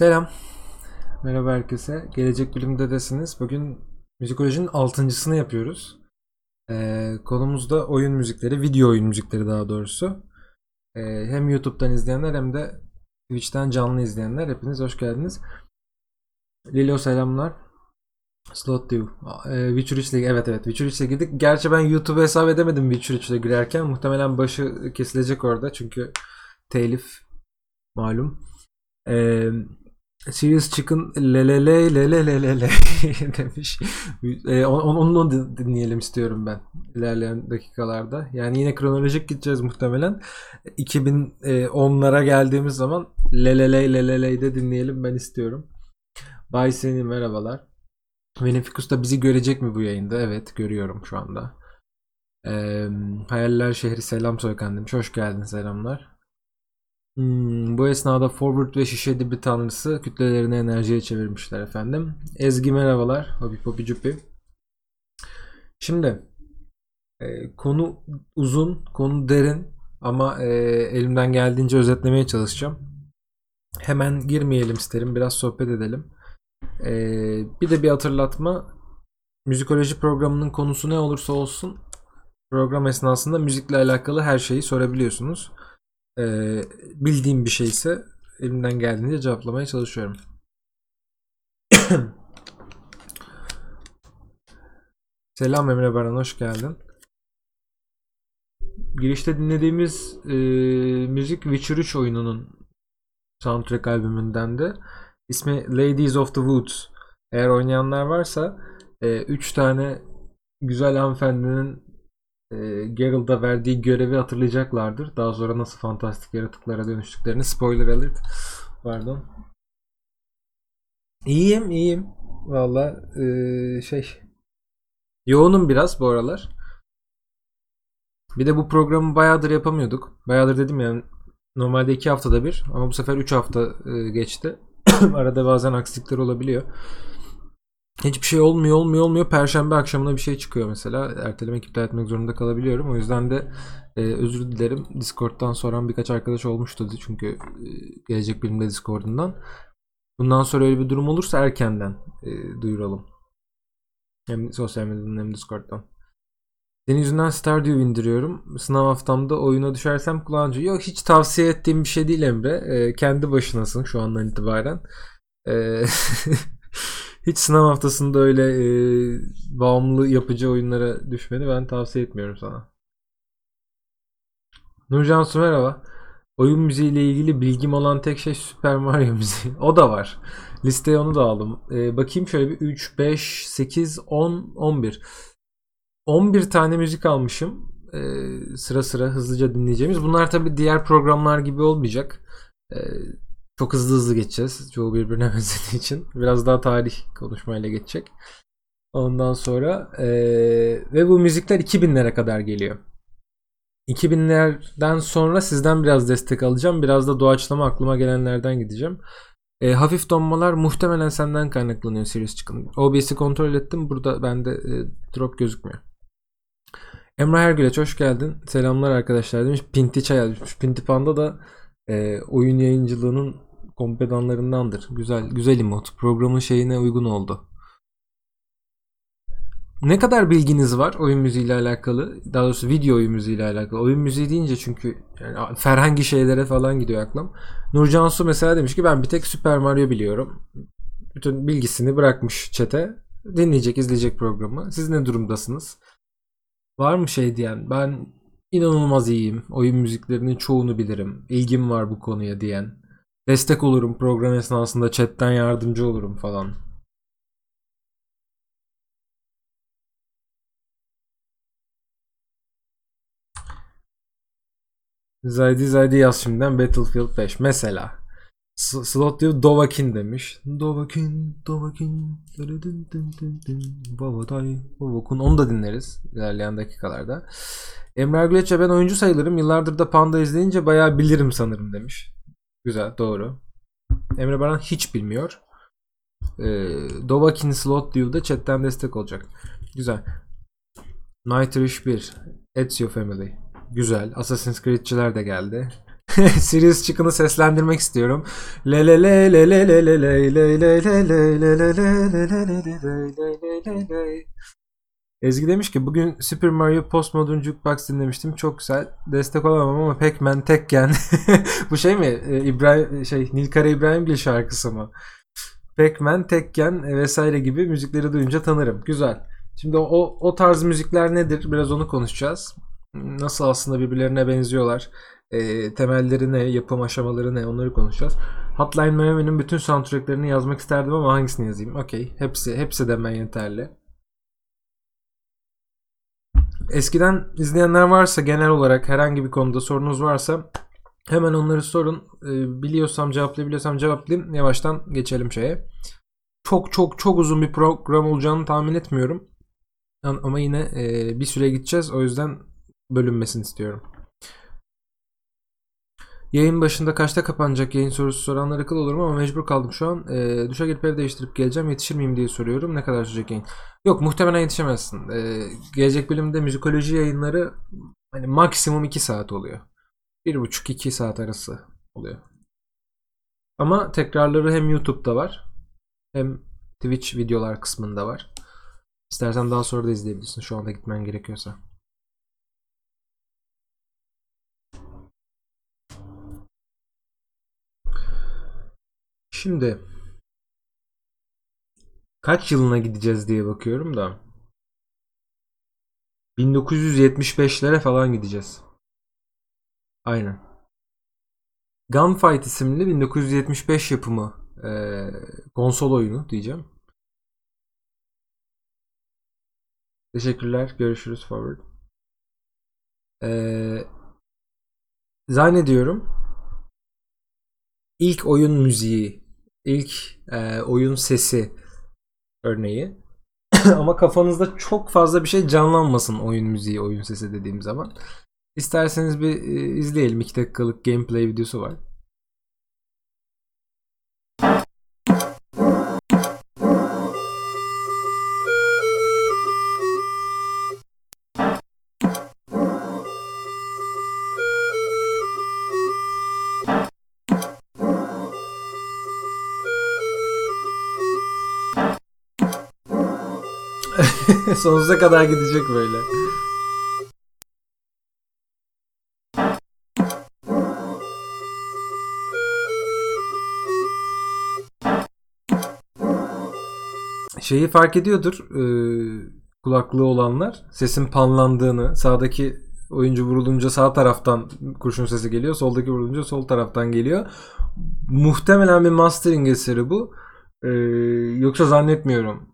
Selam. Merhaba herkese. Gelecek bilimdedesiniz. Bugün müzikolojinin altıncısını yapıyoruz. Ee, konumuz da oyun müzikleri, video oyun müzikleri daha doğrusu. Ee, hem YouTube'dan izleyenler hem de Twitch'ten canlı izleyenler. Hepiniz hoş geldiniz. Lilo selamlar. Slot Dew. Ee, Witcher 3 ile evet evet Witcher 3 ile girdik. Gerçi ben YouTube'a hesap edemedim Witcher 3 ile girerken. Muhtemelen başı kesilecek orada çünkü telif malum. Ee, Serious Chicken lelele lelele demiş. Ee, onu, onu dinleyelim istiyorum ben ilerleyen dakikalarda. Yani yine kronolojik gideceğiz muhtemelen. 2010'lara geldiğimiz zaman lelele lelele de dinleyelim ben istiyorum. Bay seni merhabalar. Beneficus da bizi görecek mi bu yayında? Evet görüyorum şu anda. Ee, Hayaller Şehri selam Soykan demiş. Hoş geldin selamlar. Hmm, bu esnada Forward ve şişe dibi tanrısı kütlelerini enerjiye çevirmişler efendim. Ezgi merhabalar. Hopi popi cupi. Şimdi e, konu uzun, konu derin ama e, elimden geldiğince özetlemeye çalışacağım. Hemen girmeyelim isterim. Biraz sohbet edelim. E, bir de bir hatırlatma. Müzikoloji programının konusu ne olursa olsun program esnasında müzikle alakalı her şeyi sorabiliyorsunuz. Ee, bildiğim bir şeyse elimden geldiğince cevaplamaya çalışıyorum. Selam Emre Baran hoş geldin. Girişte dinlediğimiz e, müzik Witcher 3 oyununun soundtrack albümünden de ismi Ladies of the Woods. Eğer oynayanlar varsa 3 e, tane güzel hanımefendinin e, Geralt'a verdiği görevi hatırlayacaklardır. Daha sonra nasıl fantastik yaratıklara dönüştüklerini. Spoiler alert. Pardon. İyiyim, iyiyim. Valla e, şey yoğunum biraz bu aralar. Bir de bu programı bayağıdır yapamıyorduk. Bayağıdır dedim yani normalde iki haftada bir ama bu sefer üç hafta e, geçti. Arada bazen aksilikler olabiliyor. Hiçbir şey olmuyor olmuyor olmuyor. Perşembe akşamına bir şey çıkıyor mesela. Ertelemek iptal etmek zorunda kalabiliyorum. O yüzden de e, özür dilerim. Discord'dan soran birkaç arkadaş olmuştu. Çünkü e, gelecek bilimde Discord'undan. Bundan sonra öyle bir durum olursa erkenden e, duyuralım. Hem sosyal medyadan hem Discord'dan. Senin yüzünden Stardew indiriyorum. Sınav haftamda oyuna düşersem kullanıcı. Yok hiç tavsiye ettiğim bir şey değil Emre. E, kendi başınasın şu andan itibaren. E, hiç sınav haftasında öyle e, bağımlı yapıcı oyunlara düşmeni ben tavsiye etmiyorum sana. Nurcan Su merhaba. Oyun müziğiyle ilgili bilgim olan tek şey Super Mario müziği. O da var. Listeye onu da aldım. Ee, bakayım şöyle bir 3, 5, 8, 10, 11. 11 tane müzik almışım. Ee, sıra sıra hızlıca dinleyeceğimiz. Bunlar tabi diğer programlar gibi olmayacak. Ee, çok hızlı hızlı geçeceğiz. Çoğu birbirine benzediği için. Biraz daha tarih konuşmayla geçecek. Ondan sonra ee, ve bu müzikler 2000'lere kadar geliyor. 2000'lerden sonra sizden biraz destek alacağım. Biraz da doğaçlama aklıma gelenlerden gideceğim. E, hafif donmalar muhtemelen senden kaynaklanıyor Sirius çıkın. OBS'i kontrol ettim. Burada bende e, drop gözükmüyor. Emre Ergüleç hoş geldin. Selamlar arkadaşlar demiş. Pinti çay yazmış. Pinti Panda da e, oyun yayıncılığının kompedanlarındandır. Güzel güzel emot. Programın şeyine uygun oldu. Ne kadar bilginiz var oyun müziği ile alakalı? Daha doğrusu video oyun müziği ile alakalı. Oyun müziği deyince çünkü yani ferhangi şeylere falan gidiyor aklım. Nurcan Su mesela demiş ki ben bir tek Super Mario biliyorum. Bütün bilgisini bırakmış çete. Dinleyecek, izleyecek programı. Siz ne durumdasınız? Var mı şey diyen? Ben inanılmaz iyiyim. Oyun müziklerinin çoğunu bilirim. İlgim var bu konuya diyen. Destek olurum program esnasında chatten yardımcı olurum falan. Zaydi Zaydi yaz şimdiden Battlefield 5 mesela. S- Slot diyor Dovakin demiş. Dovakin, Dovakin. Babatay, Babakun. Onu da dinleriz ilerleyen dakikalarda. Emre Güleç'e ben oyuncu sayılırım. Yıllardır da Panda izleyince bayağı bilirim sanırım demiş. Güzel doğru. Emre Baran hiç bilmiyor. Ee, Dovakin Slot View'da chatten destek olacak. Güzel. Nightrish 1. Ezio Family. Güzel. Assassin's Creed'ciler de geldi. Sirius Chicken'ı seslendirmek istiyorum. Le le le le le le le le le le le le le le le le le le le Ezgi demiş ki bugün Super Mario Postmodern Jukebox dinlemiştim. Çok güzel. Destek olamam ama Pac-Man Tekken. Bu şey mi? İbrahim şey Nilkara İbrahimgil şarkısı mı? Pac-Man, Tekken vesaire gibi müzikleri duyunca tanırım. Güzel. Şimdi o, o tarz müzikler nedir? Biraz onu konuşacağız. Nasıl aslında birbirlerine benziyorlar? E, temelleri ne? Yapım aşamaları ne? Onları konuşacağız. Hotline Miami'nin bütün soundtracklerini yazmak isterdim ama hangisini yazayım? Okey. Hepsi, hepsi demen yeterli. Eskiden izleyenler varsa genel olarak herhangi bir konuda sorunuz varsa hemen onları sorun. E, biliyorsam cevaplayabiliyorsam cevaplayayım. Yavaştan geçelim şeye. Çok çok çok uzun bir program olacağını tahmin etmiyorum. Ama yine e, bir süre gideceğiz. O yüzden bölünmesini istiyorum. Yayın başında kaçta kapanacak yayın sorusu soranlar akıl olurum ama mecbur kaldım şu an. E, duşa girip ev değiştirip geleceğim. Yetişir miyim diye soruyorum. Ne kadar sürecek yayın? Yok muhtemelen yetişemezsin. E, gelecek bölümde müzikoloji yayınları hani maksimum 2 saat oluyor. 1,5-2 saat arası oluyor. Ama tekrarları hem YouTube'da var hem Twitch videolar kısmında var. İstersen daha sonra da izleyebilirsin şu anda gitmen gerekiyorsa. Şimdi kaç yılına gideceğiz diye bakıyorum da 1975'lere falan gideceğiz. Aynen. Gunfight isimli 1975 yapımı e, konsol oyunu diyeceğim. Teşekkürler. Görüşürüz forward. Ee, zannediyorum ilk oyun müziği, ilk e, oyun sesi örneği. Ama kafanızda çok fazla bir şey canlanmasın oyun müziği, oyun sesi dediğim zaman. İsterseniz bir e, izleyelim. 2 dakikalık gameplay videosu var. Sonsuza kadar gidecek böyle. Şeyi fark ediyordur e, kulaklığı olanlar sesin panlandığını sağdaki oyuncu vurulunca sağ taraftan kurşun sesi geliyor soldaki vurulunca sol taraftan geliyor. Muhtemelen bir mastering eseri bu. E, yoksa zannetmiyorum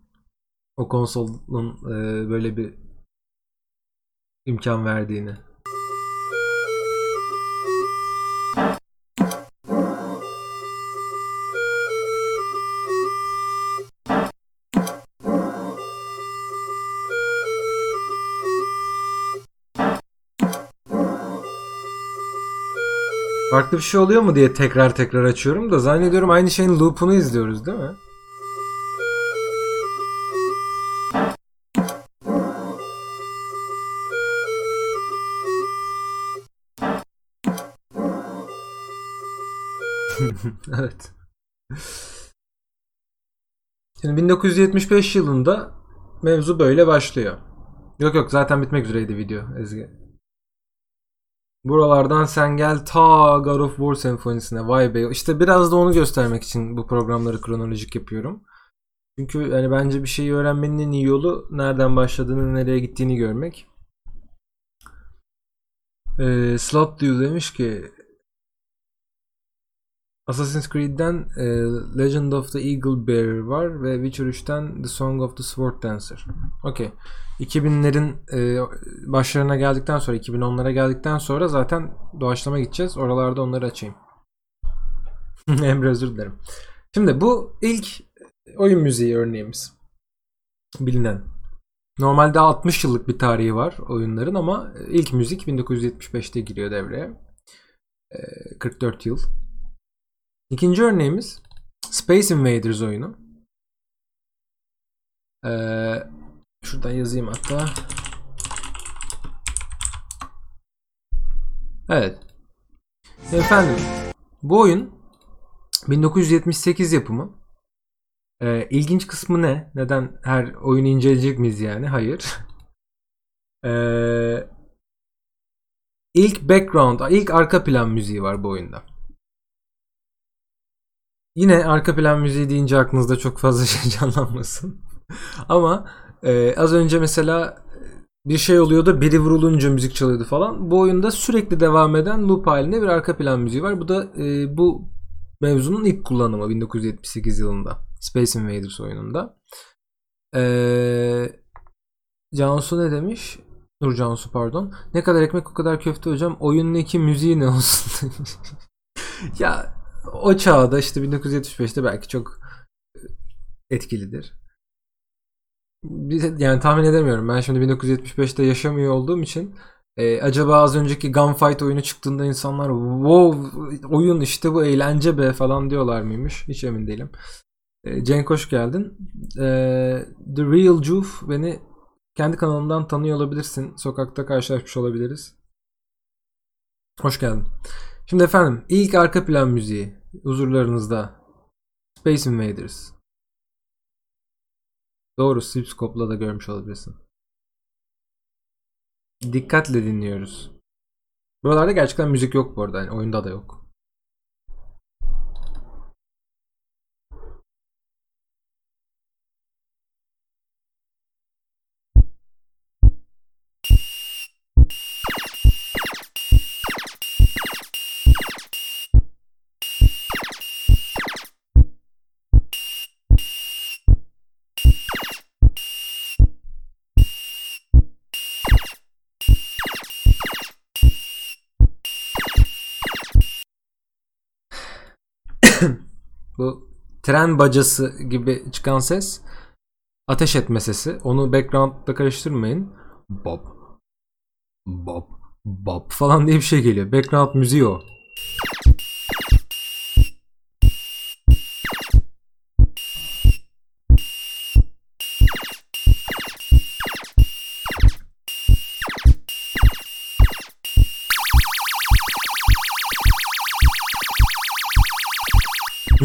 o konsolun e, böyle bir imkan verdiğini. Farklı bir şey oluyor mu diye tekrar tekrar açıyorum da zannediyorum aynı şeyin loop'unu izliyoruz değil mi? evet. Şimdi 1975 yılında mevzu böyle başlıyor. Yok yok zaten bitmek üzereydi video Ezgi. Buralardan sen gel ta God of War senfonisine vay be. İşte biraz da onu göstermek için bu programları kronolojik yapıyorum. Çünkü yani bence bir şeyi öğrenmenin en iyi yolu nereden başladığını, nereye gittiğini görmek. Ee, Slot diyor demiş ki Assassin's Creed'den e, Legend of the Eagle Bearer var ve Witcher 3'ten The Song of the Sword Dancer. Okey. 2000'lerin e, başlarına geldikten sonra 2010'lara geldikten sonra zaten doğaçlama gideceğiz. Oralarda onları açayım. Emre özür dilerim. Şimdi bu ilk oyun müziği örneğimiz. Bilinen. Normalde 60 yıllık bir tarihi var oyunların ama ilk müzik 1975'te giriyor devreye. E, 44 yıl. İkinci örneğimiz Space Invaders oyunu. Ee, şuradan yazayım hatta. Evet. Efendim bu oyun 1978 yapımı. Ee, ilginç kısmı ne? Neden her oyunu inceleyecek miyiz yani? Hayır. Ee, ilk background, ilk arka plan müziği var bu oyunda. Yine arka plan müziği deyince aklınızda çok fazla şey canlanmasın. Ama e, az önce mesela bir şey oluyordu biri vurulunca müzik çalıyordu falan. Bu oyunda sürekli devam eden loop halinde bir arka plan müziği var. Bu da e, bu mevzunun ilk kullanımı 1978 yılında. Space Invaders oyununda. Eee Cansu ne demiş? Nur Cansu pardon. Ne kadar ekmek o kadar köfte hocam. Oyunun iki müziği ne olsun ya o çağda işte 1975'te belki çok etkilidir. Yani tahmin edemiyorum. Ben şimdi 1975'te yaşamıyor olduğum için e, acaba az önceki Gunfight oyunu çıktığında insanlar wow oyun işte bu eğlence be falan diyorlar mıymış? Hiç emin değilim. E, Cenk hoş geldin. E, The Real Juf beni kendi kanalımdan tanıyor olabilirsin. Sokakta karşılaşmış olabiliriz. Hoş geldin. Şimdi efendim ilk arka plan müziği huzurlarınızda Space Invaders. Doğru Sipscope'la da görmüş olabilirsin. Dikkatle dinliyoruz. Buralarda gerçekten müzik yok bu arada. Yani oyunda da yok. Tren bacası gibi çıkan ses ateş etme sesi. Onu background'da karıştırmayın. Bob. Bob. Bob falan diye bir şey geliyor. Background müziği o.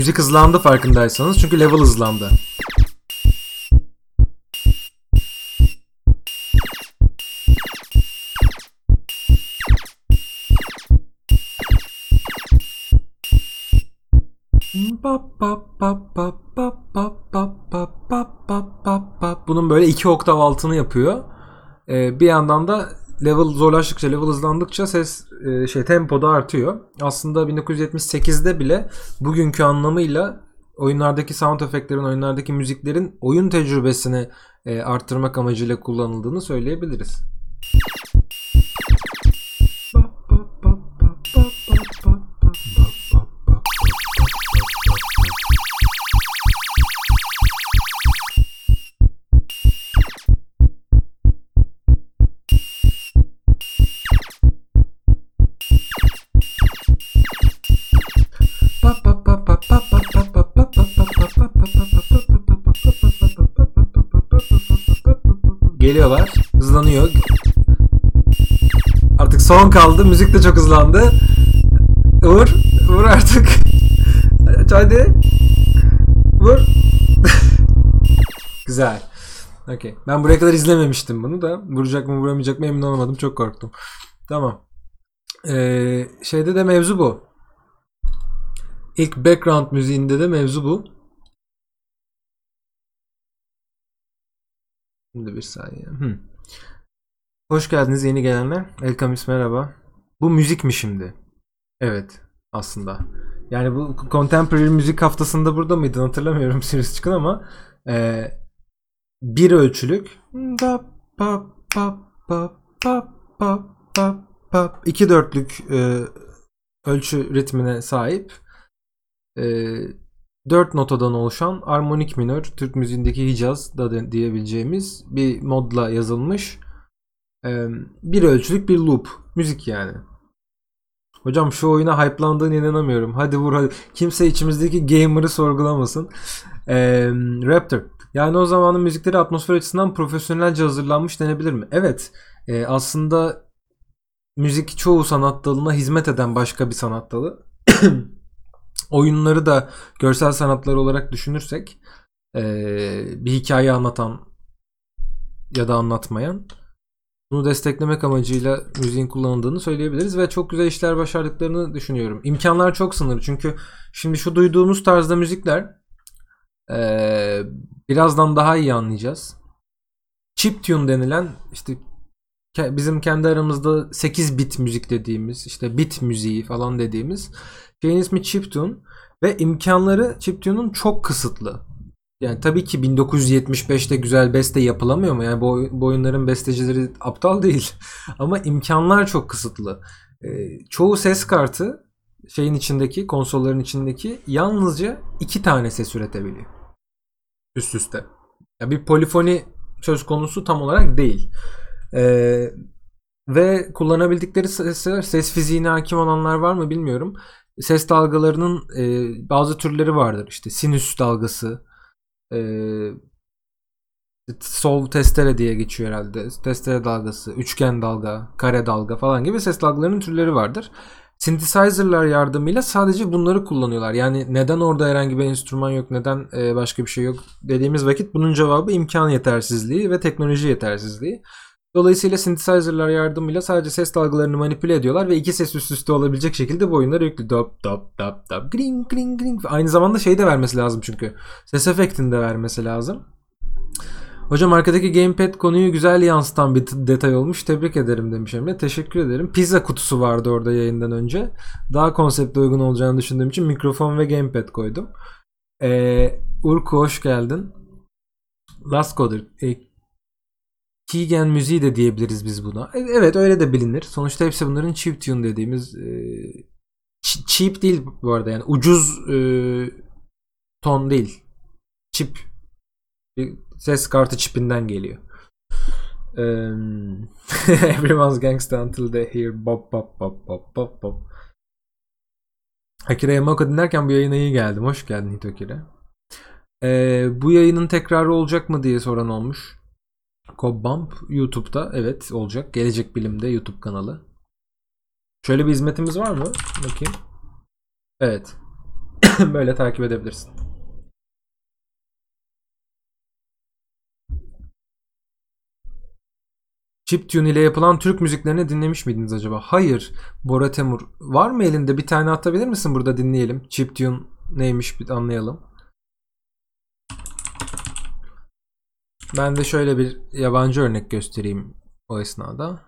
Müzik hızlandı farkındaysanız çünkü level hızlandı. Bunun böyle iki oktav altını yapıyor. Ee, bir yandan da level zorlaştıkça, level hızlandıkça ses e, şey tempoda artıyor. Aslında 1978'de bile bugünkü anlamıyla oyunlardaki sound efektlerin, oyunlardaki müziklerin oyun tecrübesini e, arttırmak amacıyla kullanıldığını söyleyebiliriz. Geliyorlar. Hızlanıyor. Artık son kaldı. Müzik de çok hızlandı. Vur. Vur artık. Hadi. Vur. Güzel. Okey. Ben buraya kadar izlememiştim bunu da. Vuracak mı vuramayacak mı emin olamadım. Çok korktum. Tamam. Ee, şeyde de mevzu bu. İlk background müziğinde de mevzu bu. Şimdi bir saniye. Hmm. Hoş geldiniz yeni gelenler. Elkamis merhaba. Bu müzik mi şimdi? Evet aslında. Yani bu Contemporary Müzik haftasında burada mıydın hatırlamıyorum Sirius çıkın ama e, bir ölçülük iki dörtlük e, ölçü ritmine sahip e, dört notadan oluşan armonik minör Türk müziğindeki Hicaz da diyebileceğimiz bir modla yazılmış bir ölçülük bir loop müzik yani. Hocam şu oyuna hype'landığına inanamıyorum. Hadi vur hadi. Kimse içimizdeki gamer'ı sorgulamasın. Raptor. Yani o zamanın müzikleri atmosfer açısından profesyonelce hazırlanmış denebilir mi? Evet. Aslında müzik çoğu sanat dalına hizmet eden başka bir sanat dalı. Oyunları da görsel sanatlar olarak düşünürsek ee, bir hikaye anlatan ya da anlatmayan bunu desteklemek amacıyla müziğin kullanıldığını söyleyebiliriz ve çok güzel işler başardıklarını düşünüyorum. İmkanlar çok sınırlı çünkü şimdi şu duyduğumuz tarzda müzikler ee, birazdan daha iyi anlayacağız. Chiptune denilen işte bizim kendi aramızda 8 bit müzik dediğimiz işte bit müziği falan dediğimiz şeyin ismi chiptune ve imkanları chiptune'un çok kısıtlı. Yani tabii ki 1975'te güzel beste yapılamıyor mu? Yani bu, bu oyunların bestecileri aptal değil. Ama imkanlar çok kısıtlı. Ee, çoğu ses kartı şeyin içindeki, konsolların içindeki yalnızca iki tane ses üretebiliyor. Üst üste. Yani bir polifoni söz konusu tam olarak değil. Ee, ve kullanabildikleri sesler, ses fiziğine hakim olanlar var mı bilmiyorum. Ses dalgalarının e, bazı türleri vardır. İşte sinüs dalgası, e, sol testere diye geçiyor herhalde. Testere dalgası, üçgen dalga, kare dalga falan gibi ses dalgalarının türleri vardır. Synthesizer'lar yardımıyla sadece bunları kullanıyorlar. Yani neden orada herhangi bir enstrüman yok, neden e, başka bir şey yok dediğimiz vakit bunun cevabı imkan yetersizliği ve teknoloji yetersizliği. Dolayısıyla synthesizer'lar yardımıyla sadece ses dalgalarını manipüle ediyorlar ve iki ses üst üste olabilecek şekilde bu oyunları yüklü. Dop dop dop dop gring gring gring. Aynı zamanda şey de vermesi lazım çünkü. Ses efektini de vermesi lazım. Hocam arkadaki gamepad konuyu güzel yansıtan bir detay olmuş. Tebrik ederim demiş Emre. Teşekkür ederim. Pizza kutusu vardı orada yayından önce. Daha konsepte uygun olacağını düşündüğüm için mikrofon ve gamepad koydum. Ee, Urku hoş geldin. Last Coder. E, Keegan müziği de diyebiliriz biz buna. E, evet öyle de bilinir. Sonuçta hepsi bunların chip tune dediğimiz e, cheap değil bu arada yani ucuz e, ton değil. Chip bir ses kartı çipinden geliyor. Um, everyone's gangsta until they hear bop bop bop bop bop bop. Akira Yamaoka dinlerken bu yayına iyi geldim. Hoş geldin Hitokire. Ee, bu yayının tekrarı olacak mı diye soran olmuş. Cobbump YouTube'da evet olacak. Gelecek Bilim'de YouTube kanalı. Şöyle bir hizmetimiz var mı? Bakayım. Evet. Böyle takip edebilirsin. Chiptune ile yapılan Türk müziklerini dinlemiş miydiniz acaba? Hayır. Bora Temur. Var mı elinde? Bir tane atabilir misin burada dinleyelim. Chiptune neymiş bir anlayalım. Ben de şöyle bir yabancı örnek göstereyim o esnada.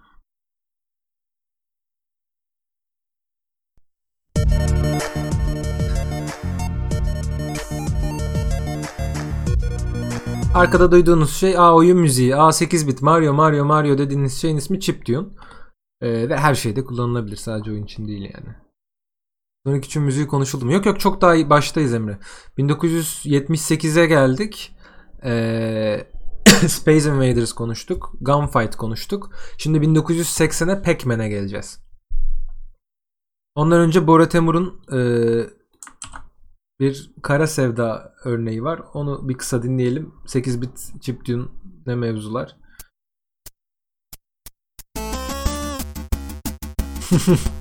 Arkada duyduğunuz şey A oyun müziği, A 8 bit, Mario, Mario, Mario dediğiniz şeyin ismi Chiptune. Ee, ve her şeyde kullanılabilir sadece oyun için değil yani. Sonic için müziği konuşuldu mu? Yok yok çok daha baştayız Emre. 1978'e geldik. Ee, Space Invaders konuştuk. Gunfight konuştuk. Şimdi 1980'e Pac-Man'e geleceğiz. Ondan önce Bora Temur'un e, bir kara sevda örneği var. Onu bir kısa dinleyelim. 8 bit chiptune ne mevzular.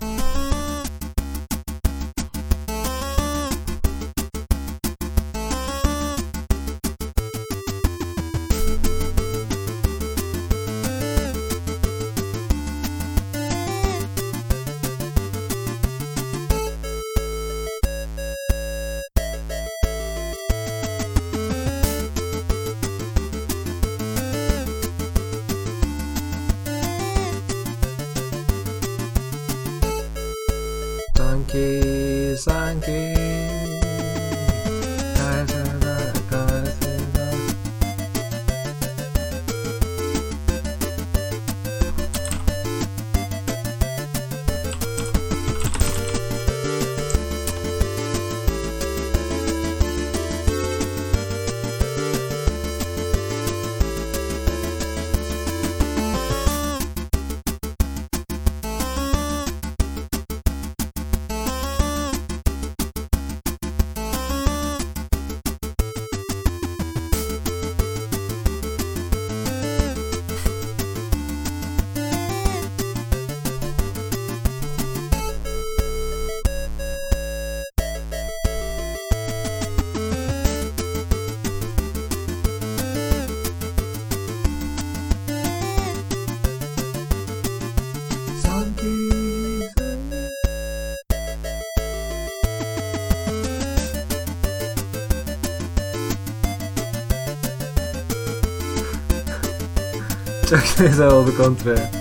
Çok güzel oldu kontraya.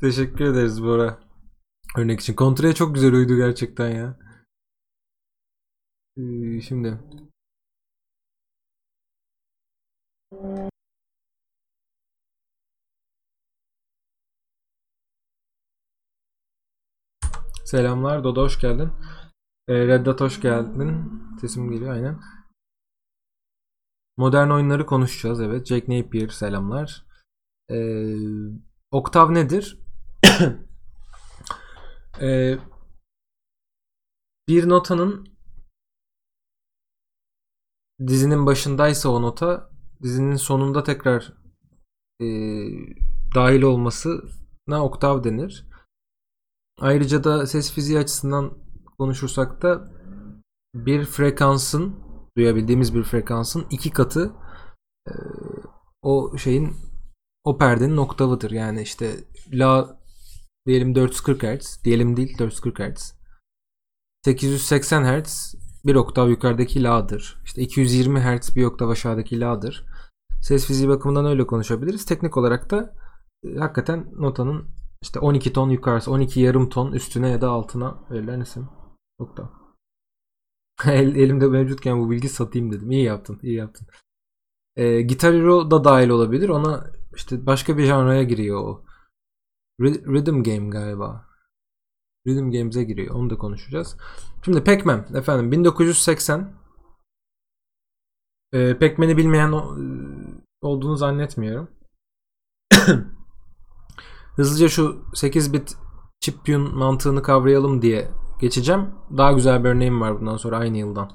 Teşekkür ederiz Bora. Örnek için. Kontraya çok güzel uydu gerçekten ya. Ee, şimdi. Selamlar. Dodo hoş geldin. Ee, Reddat hoş geldin. Sesim geliyor aynen. Modern oyunları konuşacağız evet. Jack Napier selamlar. Ee, oktav nedir? ee, bir notanın dizinin başındaysa o nota dizinin sonunda tekrar e, dahil olmasına oktav denir. Ayrıca da ses fiziği açısından konuşursak da bir frekansın duyabildiğimiz bir frekansın iki katı e, o şeyin o perdenin oktavıdır. Yani işte la diyelim 440 Hz diyelim değil 440 Hz 880 Hz bir oktav yukarıdaki la'dır. İşte 220 Hz bir oktav aşağıdaki la'dır. Ses fiziği bakımından öyle konuşabiliriz. Teknik olarak da e, hakikaten notanın işte 12 ton yukarısı, 12 yarım ton üstüne ya da altına verilen isim. Oktav. El, elimde mevcutken bu bilgi satayım dedim. İyi yaptın, iyi yaptın. E, Guitar Hero da dahil olabilir. Ona işte başka bir janraya giriyor o. Rhythm Game galiba. Rhythm Games'e giriyor. Onu da konuşacağız. Şimdi Pac-Man efendim 1980 e, Pac-Man'i bilmeyen olduğunu zannetmiyorum. Hızlıca şu 8 bit chip tune mantığını kavrayalım diye geçeceğim. Daha güzel bir örneğim var bundan sonra aynı yıldan.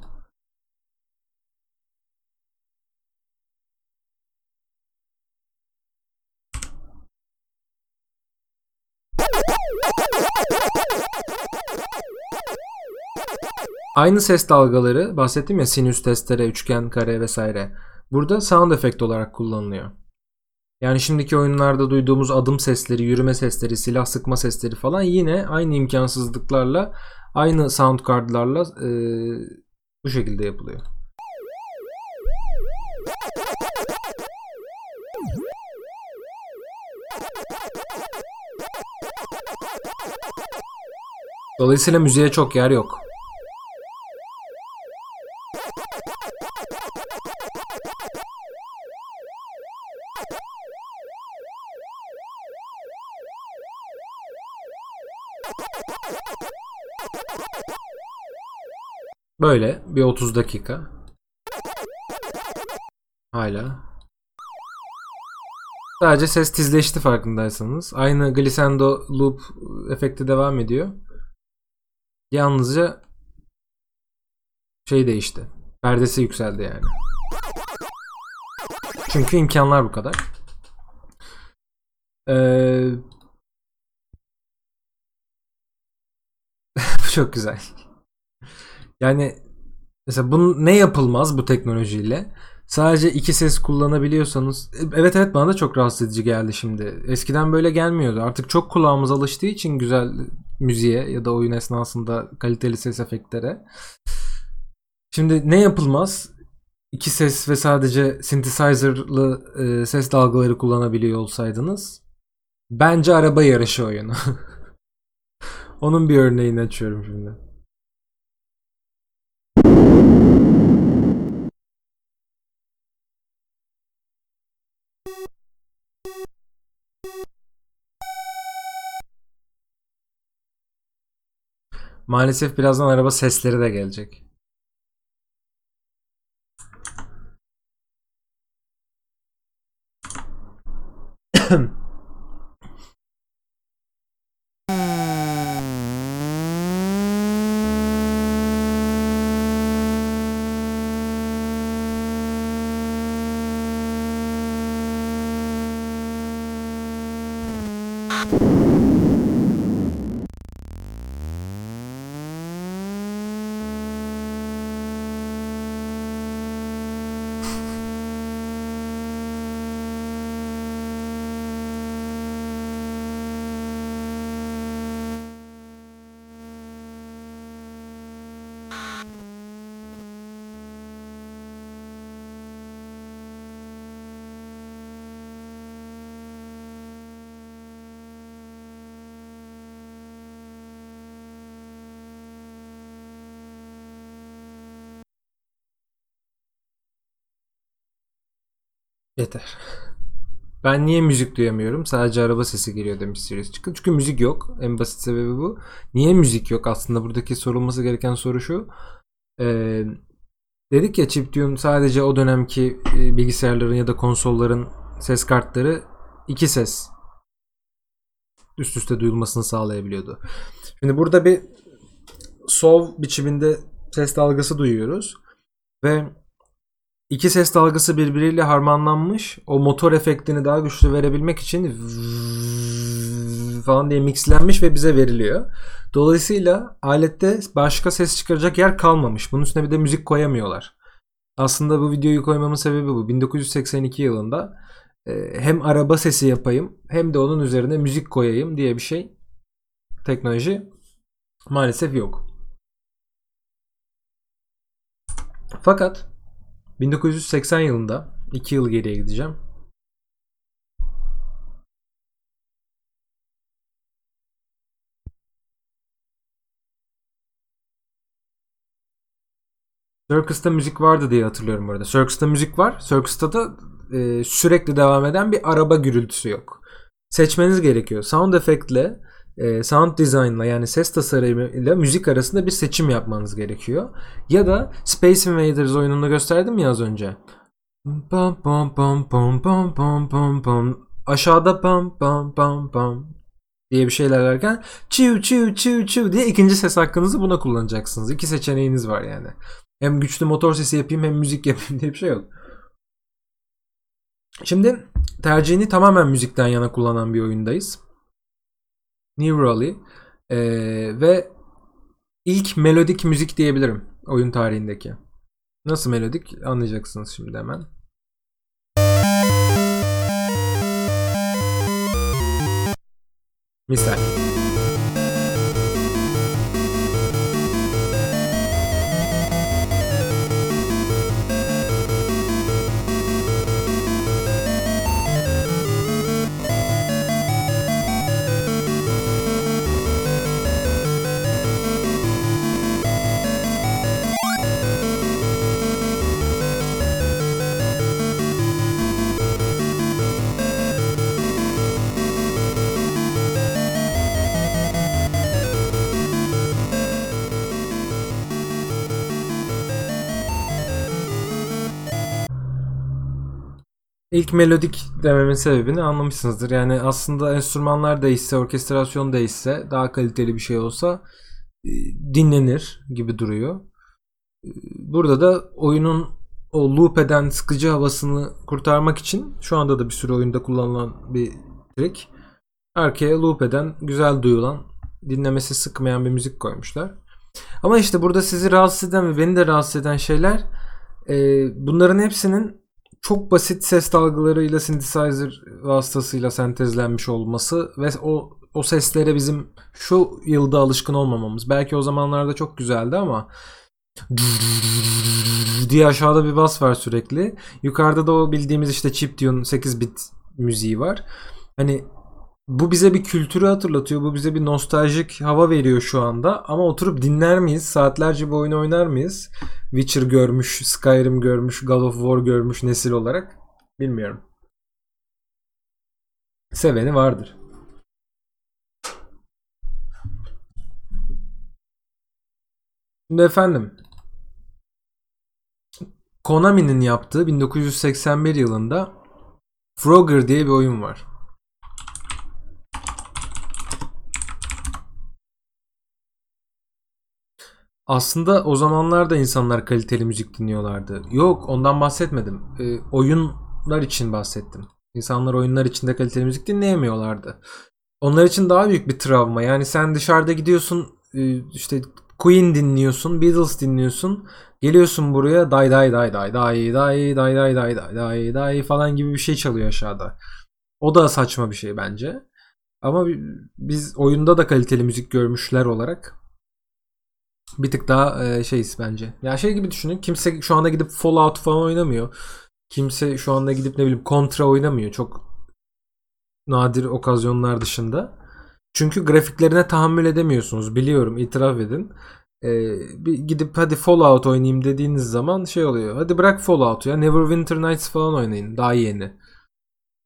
Aynı ses dalgaları bahsettim ya sinüs, testere, üçgen, kare vesaire. Burada sound efekt olarak kullanılıyor. Yani şimdiki oyunlarda duyduğumuz adım sesleri, yürüme sesleri, silah sıkma sesleri falan yine aynı imkansızlıklarla, aynı sound cardlarla e, bu şekilde yapılıyor. Dolayısıyla müziğe çok yer yok. Böyle bir 30 dakika. Hala. Sadece ses tizleşti farkındaysanız. Aynı glissando loop efekti devam ediyor. Yalnızca şey değişti. Perdesi yükseldi yani. Çünkü imkanlar bu kadar. Ee... çok güzel. Yani mesela bunu ne yapılmaz bu teknolojiyle? Sadece iki ses kullanabiliyorsanız evet evet bana da çok rahatsız edici geldi şimdi. Eskiden böyle gelmiyordu. Artık çok kulağımız alıştığı için güzel müziğe ya da oyun esnasında kaliteli ses efektlere. Şimdi ne yapılmaz? İki ses ve sadece synthesizer'lı e, ses dalgaları kullanabiliyor olsaydınız bence araba yarışı oyunu. Onun bir örneğini açıyorum şimdi. Maalesef birazdan araba sesleri de gelecek. Yeter. Ben niye müzik duyamıyorum? Sadece araba sesi geliyor demiş Sirius çıkın. Çünkü müzik yok. En basit sebebi bu. Niye müzik yok? Aslında buradaki sorulması gereken soru şu. Ee, dedik ya chiptune sadece o dönemki e, bilgisayarların ya da konsolların ses kartları iki ses üst üste duyulmasını sağlayabiliyordu. Şimdi burada bir SOV biçiminde ses dalgası duyuyoruz ve iki ses dalgası birbiriyle harmanlanmış. O motor efektini daha güçlü verebilmek için falan diye mixlenmiş ve bize veriliyor. Dolayısıyla alette başka ses çıkaracak yer kalmamış. Bunun üstüne bir de müzik koyamıyorlar. Aslında bu videoyu koymamın sebebi bu. 1982 yılında e, hem araba sesi yapayım hem de onun üzerine müzik koyayım diye bir şey teknoloji maalesef yok. Fakat 1980 yılında 2 yıl geriye gideceğim. Circus'ta müzik vardı diye hatırlıyorum burada. Circus'ta müzik var. Circus'ta da e, sürekli devam eden bir araba gürültüsü yok. Seçmeniz gerekiyor. Sound efektle e, sound design'la yani ses tasarımıyla müzik arasında bir seçim yapmanız gerekiyor. Ya da Space Invaders oyununu gösterdim ya az önce. Pam pam pam pam pam pam pam pam aşağıda pam pam pam pam diye bir şeyler derken çiu çiu çiu çiu diye ikinci ses hakkınızı buna kullanacaksınız. İki seçeneğiniz var yani. Hem güçlü motor sesi yapayım hem müzik yapayım diye bir şey yok. Şimdi tercihini tamamen müzikten yana kullanan bir oyundayız. Neurally ee, ve ilk melodik müzik diyebilirim oyun tarihindeki. Nasıl melodik anlayacaksınız şimdi hemen. Misal. İlk melodik dememin sebebini anlamışsınızdır. Yani aslında enstrümanlar değişse, orkestrasyon değişse, daha kaliteli bir şey olsa e, dinlenir gibi duruyor. E, burada da oyunun o loop eden sıkıcı havasını kurtarmak için şu anda da bir sürü oyunda kullanılan bir trik. Arkaya loop eden, güzel duyulan, dinlemesi sıkmayan bir müzik koymuşlar. Ama işte burada sizi rahatsız eden ve beni de rahatsız eden şeyler e, bunların hepsinin çok basit ses dalgalarıyla synthesizer vasıtasıyla sentezlenmiş olması ve o o seslere bizim şu yılda alışkın olmamamız. Belki o zamanlarda çok güzeldi ama diye aşağıda bir bas var sürekli. Yukarıda da o bildiğimiz işte chiptune 8 bit müziği var. Hani bu bize bir kültürü hatırlatıyor. Bu bize bir nostaljik hava veriyor şu anda. Ama oturup dinler miyiz? Saatlerce bu oyunu oynar mıyız? Witcher görmüş, Skyrim görmüş, God of War görmüş nesil olarak. Bilmiyorum. Seveni vardır. Şimdi efendim Konami'nin yaptığı 1981 yılında Frogger diye bir oyun var. Aslında o zamanlarda insanlar kaliteli müzik dinliyorlardı. Yok ondan bahsetmedim. E, oyunlar için bahsettim. İnsanlar oyunlar içinde kaliteli müzik dinleyemiyorlardı. Onlar için daha büyük bir travma. Yani sen dışarıda gidiyorsun e, işte Queen dinliyorsun, Beatles dinliyorsun. Geliyorsun buraya day day day day day day day day day day day day falan gibi bir şey çalıyor aşağıda. O da saçma bir şey bence. Ama biz oyunda da kaliteli müzik görmüşler olarak bir tık daha e, şeyiz bence. Ya şey gibi düşünün. Kimse şu anda gidip Fallout falan oynamıyor. Kimse şu anda gidip ne bileyim Contra oynamıyor. Çok nadir okazyonlar dışında. Çünkü grafiklerine tahammül edemiyorsunuz. Biliyorum, itiraf edin. e, bir gidip hadi Fallout oynayayım dediğiniz zaman şey oluyor. Hadi bırak Fallout'u ya Neverwinter Nights falan oynayın. Daha yeni.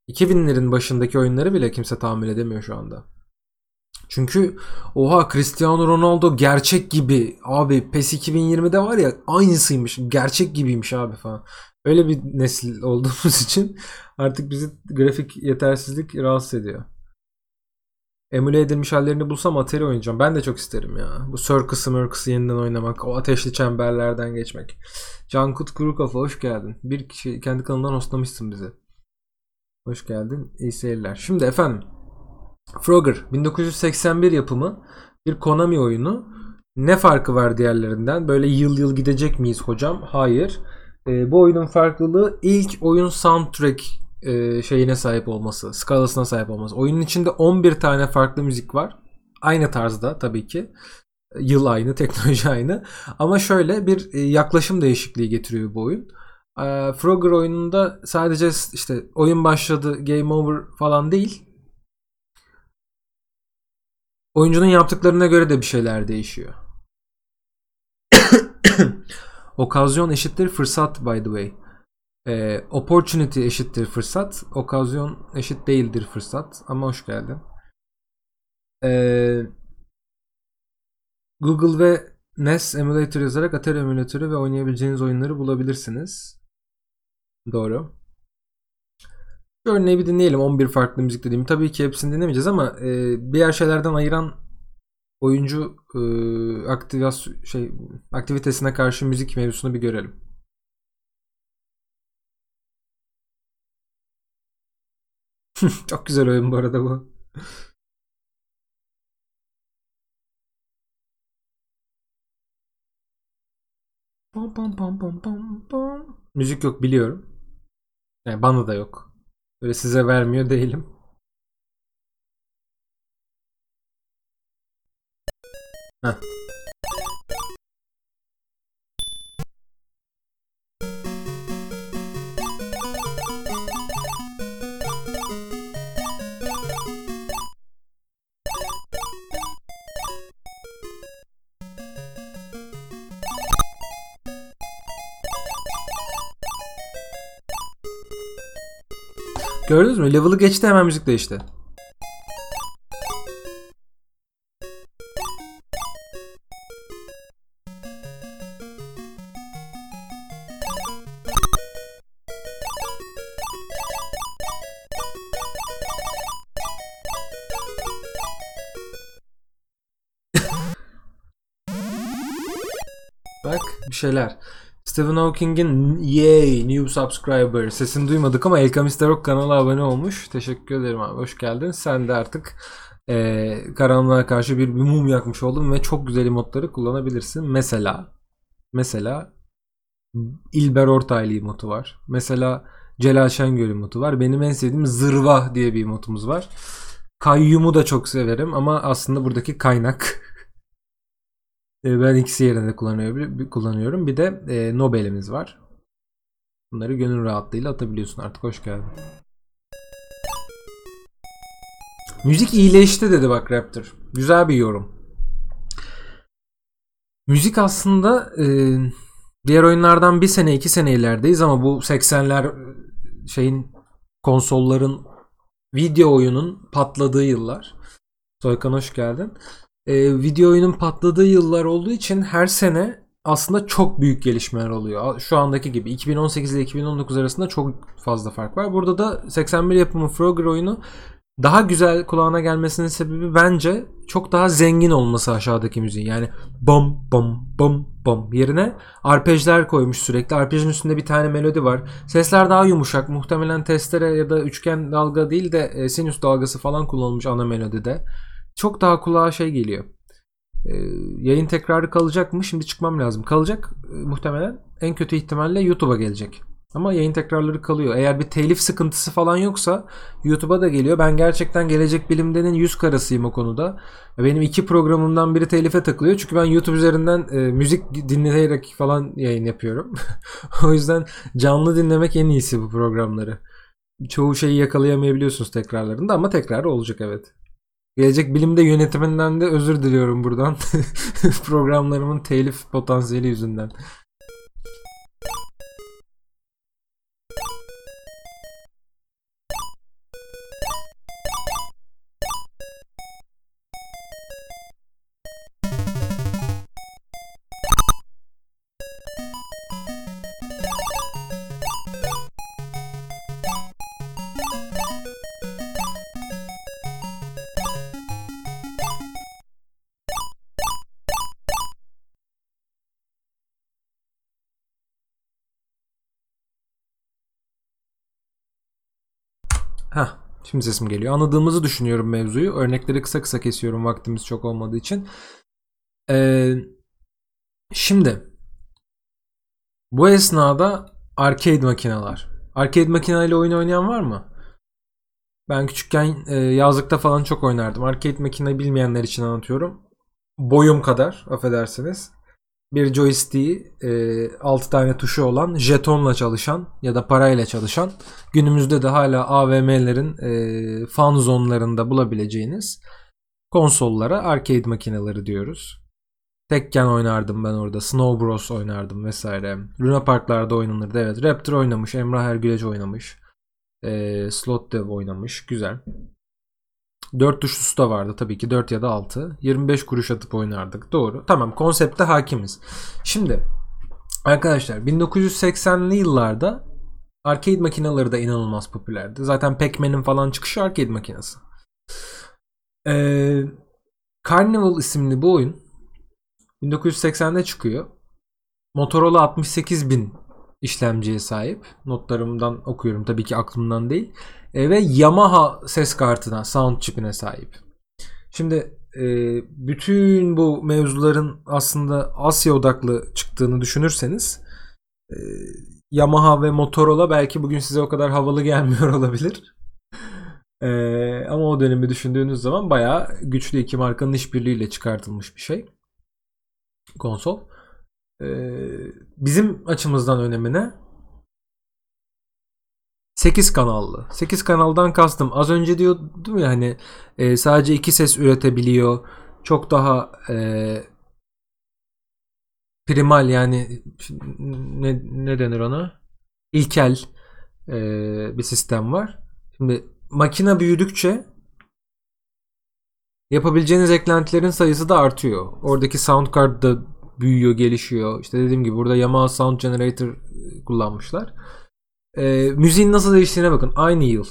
2000'lerin başındaki oyunları bile kimse tahammül edemiyor şu anda. Çünkü oha Cristiano Ronaldo gerçek gibi abi PES 2020'de var ya aynısıymış gerçek gibiymiş abi falan. Öyle bir nesil olduğumuz için artık bizi grafik yetersizlik rahatsız ediyor. Emüle edilmiş hallerini bulsam Atari oynayacağım. Ben de çok isterim ya. Bu Circus'ı Murcus'ı yeniden oynamak. O ateşli çemberlerden geçmek. Cankut Kurukafa hoş geldin. Bir kişi kendi kanalından hostlamışsın bizi. Hoş geldin. İyi seyirler. Şimdi efendim. Frogger 1981 yapımı bir Konami oyunu. Ne farkı var diğerlerinden? Böyle yıl yıl gidecek miyiz hocam? Hayır. E, bu oyunun farklılığı ilk oyun soundtrack e, şeyine sahip olması, skalasına sahip olması. Oyunun içinde 11 tane farklı müzik var. Aynı tarzda tabii ki. Yıl aynı, teknoloji aynı. Ama şöyle bir e, yaklaşım değişikliği getiriyor bu oyun. E, Frogger oyununda sadece işte oyun başladı, game over falan değil. Oyuncunun yaptıklarına göre de bir şeyler değişiyor. Okazyon eşittir fırsat by the way. E, opportunity eşittir fırsat. Okazyon eşit değildir fırsat. Ama hoş geldin. E, Google ve NES Emulator yazarak Atari emülatörü ve oynayabileceğiniz oyunları bulabilirsiniz. Doğru. Şu örneği bir dinleyelim. 11 farklı müzik dediğim. Tabii ki hepsini dinlemeyeceğiz ama e, diğer şeylerden ayıran oyuncu e, aktivasyon şey aktivitesine karşı müzik mevzusunu bir görelim. Çok güzel oyun bu arada bu. Pam pam pam pam pam. Müzik yok biliyorum. Yani bana da yok. Böyle size vermiyor değilim. Heh. Gördünüz mü? Level'ı geçti hemen müzik değişti. Bak bir şeyler. Stephen Hawking'in yay new subscriber sesini duymadık ama El Rock kanala abone olmuş. Teşekkür ederim abi hoş geldin. Sen de artık e, karanlığa karşı bir, bir mum yakmış oldun ve çok güzel emotları kullanabilirsin. Mesela mesela İlber Ortaylı emotu var. Mesela Celal Şengör emotu var. Benim en sevdiğim Zırva diye bir emotumuz var. Kayyum'u da çok severim ama aslında buradaki kaynak ben ikisi kullanıyorum. kullanıyorum. Bir de e, Nobel'imiz var. Bunları gönül rahatlığıyla atabiliyorsun artık. Hoş geldin. Müzik iyileşti dedi bak Raptor. Güzel bir yorum. Müzik aslında e, diğer oyunlardan bir sene iki sene ilerideyiz ama bu 80'ler şeyin konsolların video oyunun patladığı yıllar. Soykan hoş geldin e, video oyunun patladığı yıllar olduğu için her sene aslında çok büyük gelişmeler oluyor. Şu andaki gibi 2018 ile 2019 arasında çok fazla fark var. Burada da 81 yapımı Frogger oyunu daha güzel kulağına gelmesinin sebebi bence çok daha zengin olması aşağıdaki müziğin. Yani bom bom bom bom yerine arpejler koymuş sürekli. Arpejin üstünde bir tane melodi var. Sesler daha yumuşak. Muhtemelen testere ya da üçgen dalga değil de e, sinüs dalgası falan kullanılmış ana melodide çok daha kulağa şey geliyor. Ee, yayın tekrarı kalacak mı? Şimdi çıkmam lazım. Kalacak e, muhtemelen. En kötü ihtimalle YouTube'a gelecek. Ama yayın tekrarları kalıyor. Eğer bir telif sıkıntısı falan yoksa YouTube'a da geliyor. Ben gerçekten Gelecek Bilim'denin yüz karasıyım o konuda. Benim iki programımdan biri telife takılıyor. Çünkü ben YouTube üzerinden e, müzik dinleyerek falan yayın yapıyorum. o yüzden canlı dinlemek en iyisi bu programları. Çoğu şeyi yakalayamayabiliyorsunuz tekrarlarında ama tekrar olacak evet. Gelecek bilimde yönetiminden de özür diliyorum buradan. Programlarımın telif potansiyeli yüzünden. Heh, şimdi sesim geliyor. Anladığımızı düşünüyorum mevzuyu. Örnekleri kısa kısa kesiyorum vaktimiz çok olmadığı için. Ee, şimdi bu esnada arcade makineler. Arcade makineyle oyun oynayan var mı? Ben küçükken e, yazlıkta falan çok oynardım. Arcade makine bilmeyenler için anlatıyorum. Boyum kadar affedersiniz. Bir joystick'i e, 6 tane tuşu olan jetonla çalışan ya da parayla çalışan günümüzde de hala AVM'lerin e, fan zonlarında bulabileceğiniz konsollara arcade makineleri diyoruz. Tekken oynardım ben orada. Snow Bros oynardım vesaire. Luna Parklarda oynanırdı. Evet. Raptor oynamış. Emrah Ergülec oynamış. E, Slot Dev oynamış. Güzel. 4 tuşlusu da vardı tabii ki 4 ya da 6. 25 kuruş atıp oynardık. Doğru. Tamam konsepte hakimiz. Şimdi arkadaşlar 1980'li yıllarda arcade makineleri de inanılmaz popülerdi. Zaten Pac-Man'in falan çıkışı arcade makinesi. Ee, Carnival isimli bu oyun 1980'de çıkıyor. Motorola 68000 işlemciye sahip. Notlarımdan okuyorum tabii ki aklımdan değil. E, ve Yamaha ses kartına, sound chip'ine sahip. Şimdi e, bütün bu mevzuların aslında Asya odaklı çıktığını düşünürseniz e, Yamaha ve Motorola belki bugün size o kadar havalı gelmiyor olabilir. E, ama o dönemi düşündüğünüz zaman bayağı güçlü iki markanın işbirliğiyle çıkartılmış bir şey. Konsol. E, bizim açımızdan önemine 8 kanallı. 8 kanaldan kastım. Az önce diyordum ya hani e, sadece iki ses üretebiliyor. Çok daha e, primal yani ne, ne denir ona? İlkel e, bir sistem var. Şimdi makine büyüdükçe yapabileceğiniz eklentilerin sayısı da artıyor. Oradaki sound card da büyüyor, gelişiyor. İşte dediğim gibi burada Yamaha Sound Generator kullanmışlar. E, müziğin nasıl değiştiğine bakın. Aynı yıl.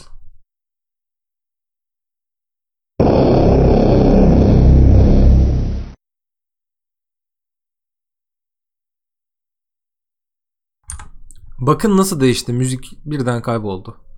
Bakın nasıl değişti. Müzik birden kayboldu.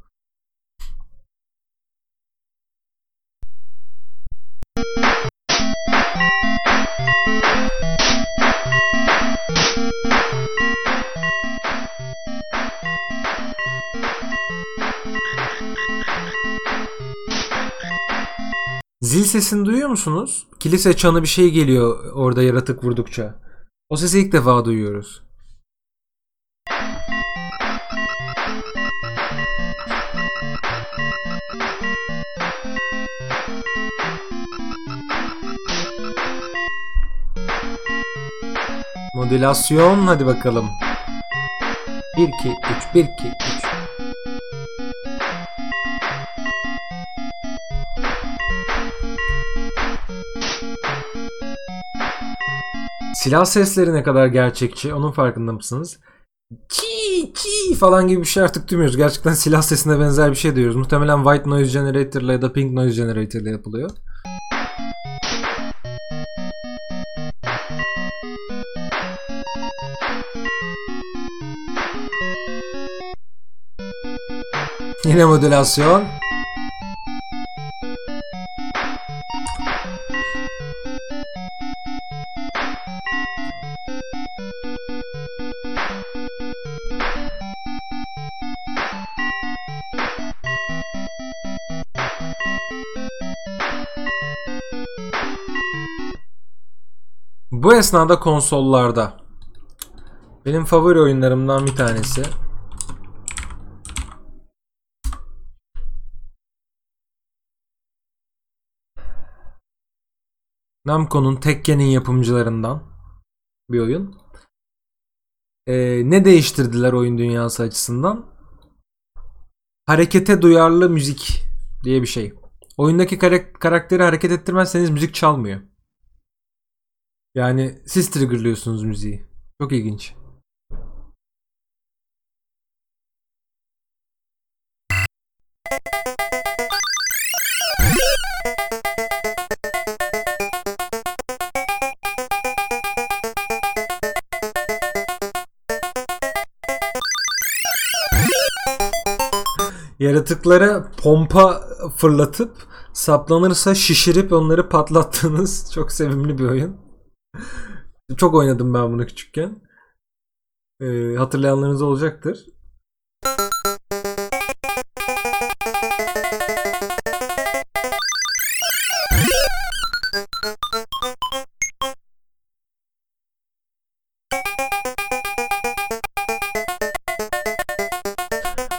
Zil sesini duyuyor musunuz? Kilise çanı bir şey geliyor orada yaratık vurdukça. O sesi ilk defa duyuyoruz. Modülasyon hadi bakalım. 1 2 3 1 2 3 Silah sesleri ne kadar gerçekçi onun farkında mısınız? Çi çi falan gibi bir şey artık duymuyoruz. Gerçekten silah sesine benzer bir şey duyuyoruz. Muhtemelen White Noise Generator ile ya da Pink Noise Generator ile yapılıyor. Yine modülasyon. Bu esnada konsollarda benim favori oyunlarımdan bir tanesi Namco'nun Tekken'in yapımcılarından bir oyun. Ee, ne değiştirdiler oyun dünyası açısından? Harekete duyarlı müzik diye bir şey. Oyundaki karak- karakteri hareket ettirmezseniz müzik çalmıyor. Yani siz triggerlıyorsunuz müziği. Çok ilginç. Yaratıklara pompa fırlatıp saplanırsa şişirip onları patlattığınız çok sevimli bir oyun. Çok oynadım ben bunu küçükken. Ee, hatırlayanlarınız olacaktır.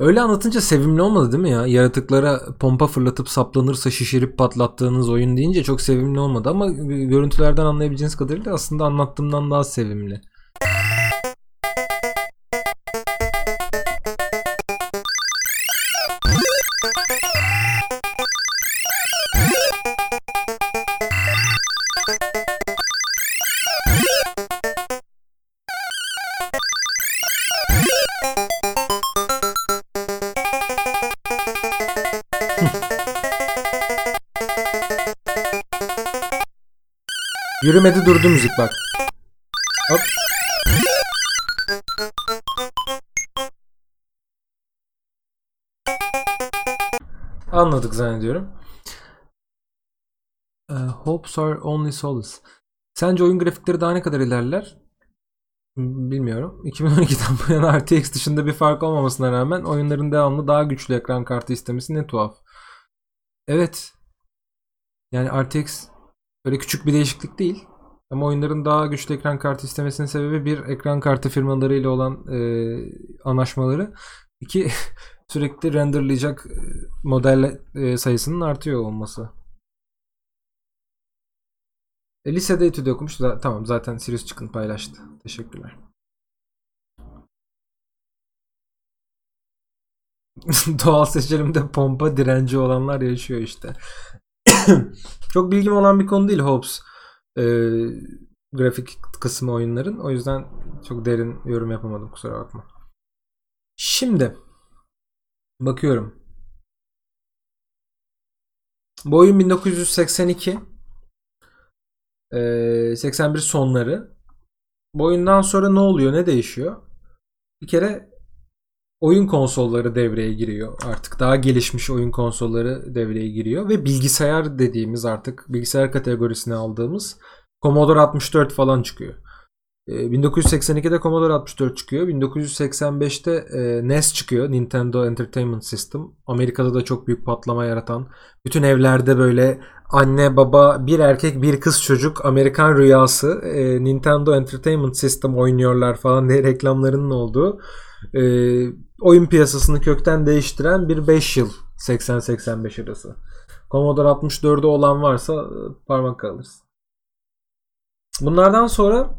Öyle anlatınca sevimli olmadı değil mi ya? Yaratıklara pompa fırlatıp saplanırsa şişirip patlattığınız oyun deyince çok sevimli olmadı ama görüntülerden anlayabileceğiniz kadarıyla aslında anlattığımdan daha sevimli. Yürümedi durdu müzik bak. Hop. Anladık zannediyorum. Uh, hopes are only solace. Sence oyun grafikleri daha ne kadar ilerler? Bilmiyorum. 2012'den bu yana RTX dışında bir fark olmamasına rağmen oyunların devamlı daha güçlü ekran kartı istemesi ne tuhaf. Evet. Yani RTX Böyle küçük bir değişiklik değil. Ama oyunların daha güçlü ekran kartı istemesinin sebebi bir ekran kartı firmalarıyla olan e, anlaşmaları. iki sürekli renderlayacak model e, sayısının artıyor olması. E, lisede etüde okumuş. Tamam zaten Sirius Çıkın paylaştı. Teşekkürler. Doğal seçelimde pompa direnci olanlar yaşıyor işte. Çok bilgim olan bir konu değil Hobbes. Ee, grafik kısmı oyunların. O yüzden çok derin yorum yapamadım kusura bakma. Şimdi bakıyorum. Bu oyun 1982 ee, 81 sonları. Bu oyundan sonra ne oluyor? Ne değişiyor? Bir kere oyun konsolları devreye giriyor artık. Daha gelişmiş oyun konsolları devreye giriyor ve bilgisayar dediğimiz artık bilgisayar kategorisine aldığımız Commodore 64 falan çıkıyor. 1982'de ee, Commodore 64 çıkıyor. 1985'te e, NES çıkıyor. Nintendo Entertainment System. Amerika'da da çok büyük patlama yaratan. Bütün evlerde böyle anne baba bir erkek bir kız çocuk Amerikan rüyası e, Nintendo Entertainment System oynuyorlar falan diye reklamlarının olduğu e, oyun piyasasını kökten değiştiren bir 5 yıl 80-85 arası. Commodore 64'ü olan varsa e, parmak kalırız. Bunlardan sonra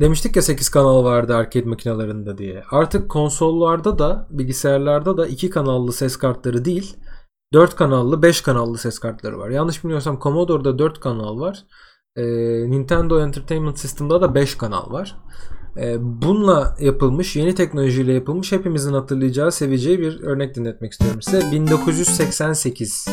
demiştik ya 8 kanal vardı arcade makinalarında diye. Artık konsollarda da bilgisayarlarda da 2 kanallı ses kartları değil 4 kanallı 5 kanallı ses kartları var. Yanlış bilmiyorsam Commodore'da 4 kanal var. Ee, Nintendo Entertainment System'da da 5 kanal var. Ee, bununla yapılmış, yeni teknolojiyle yapılmış hepimizin hatırlayacağı, seveceği bir örnek dinletmek istiyorum size. 1988.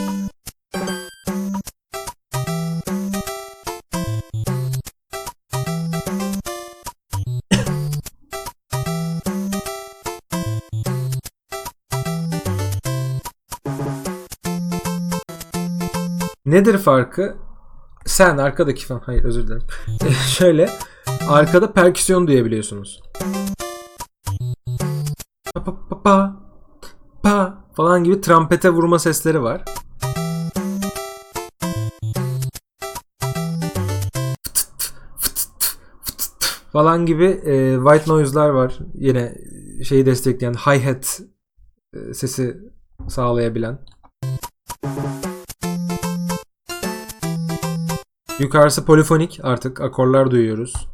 Nedir farkı? Sen arkadaki falan. Hayır özür dilerim. Şöyle arkada perküsyon duyabiliyorsunuz. Pa pa pa pa, pa falan gibi trampete vurma sesleri var. falan gibi e, white noise'lar var. Yine şeyi destekleyen hi-hat e, sesi sağlayabilen. Yukarısı polifonik artık akorlar duyuyoruz.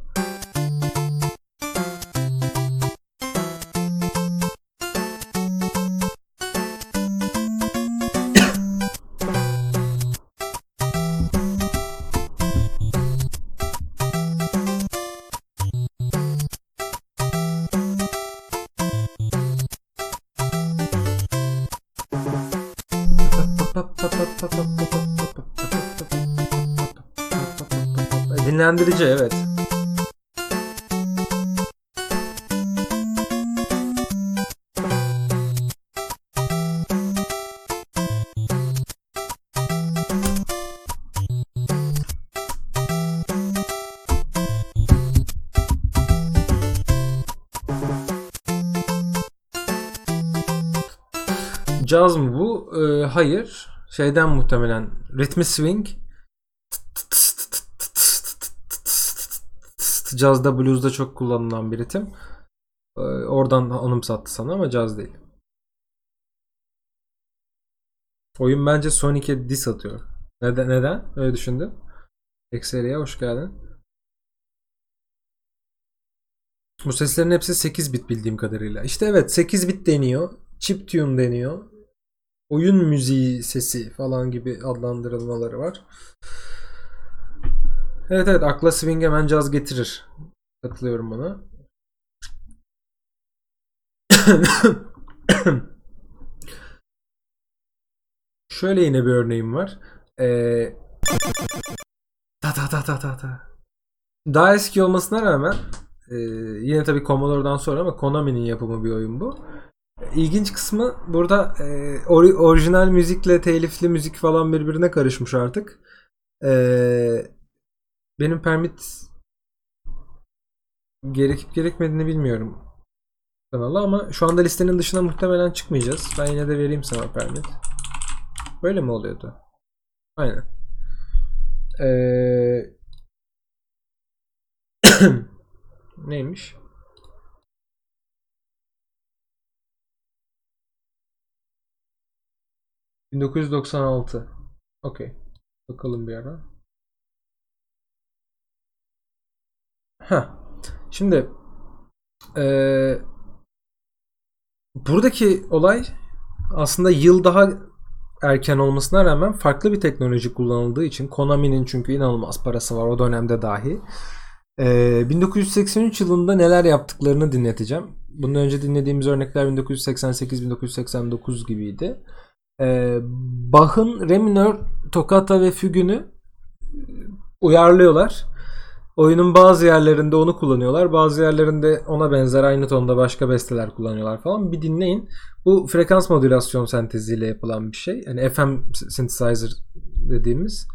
Caz mı bu? Ee, hayır. Şeyden muhtemelen. Ritmi swing. Cazda, blues'da çok kullanılan bir ritim. Ee, oradan anımsattı sana ama caz değil. Oyun bence Sonic'e diss atıyor. Neden? Neden? Öyle düşündün. Ekseriye hoş geldin. Bu seslerin hepsi 8 bit bildiğim kadarıyla. İşte evet 8 bit deniyor. Chip tune deniyor. Oyun müziği sesi falan gibi adlandırılmaları var. Evet evet akla swing hemen caz getirir. Katılıyorum buna. Şöyle yine bir örneğim var. Ee, ta ta ta ta ta. Daha eski olmasına rağmen e, yine tabii Commodore'dan sonra ama Konami'nin yapımı bir oyun bu. İlginç kısmı burada e, or- orijinal müzikle telifli müzik falan birbirine karışmış artık. E, benim permit gerekip gerekmediğini bilmiyorum kanala ama şu anda listenin dışına muhtemelen çıkmayacağız. Ben yine de vereyim sana permit. Böyle mi oluyordu? Aynen. Ee... Neymiş? ...1996. Okey. Bakalım bir ara. Ha. Şimdi ee, buradaki olay aslında yıl daha erken olmasına rağmen farklı bir teknoloji kullanıldığı için Konami'nin çünkü inanılmaz parası var o dönemde dahi. Ee, 1983 yılında neler yaptıklarını dinleteceğim. Bundan önce dinlediğimiz örnekler 1988-1989 gibiydi. Ee, Bach'ın re minör, toccata ve fügünü uyarlıyorlar. Oyunun bazı yerlerinde onu kullanıyorlar. Bazı yerlerinde ona benzer aynı tonda başka besteler kullanıyorlar falan. Bir dinleyin. Bu frekans modülasyon senteziyle yapılan bir şey. Yani FM synthesizer dediğimiz.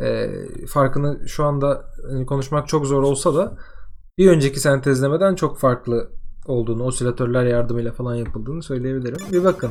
E, farkını şu anda hani konuşmak çok zor olsa da bir önceki sentezlemeden çok farklı olduğunu, osilatörler yardımıyla falan yapıldığını söyleyebilirim. Bir bakın.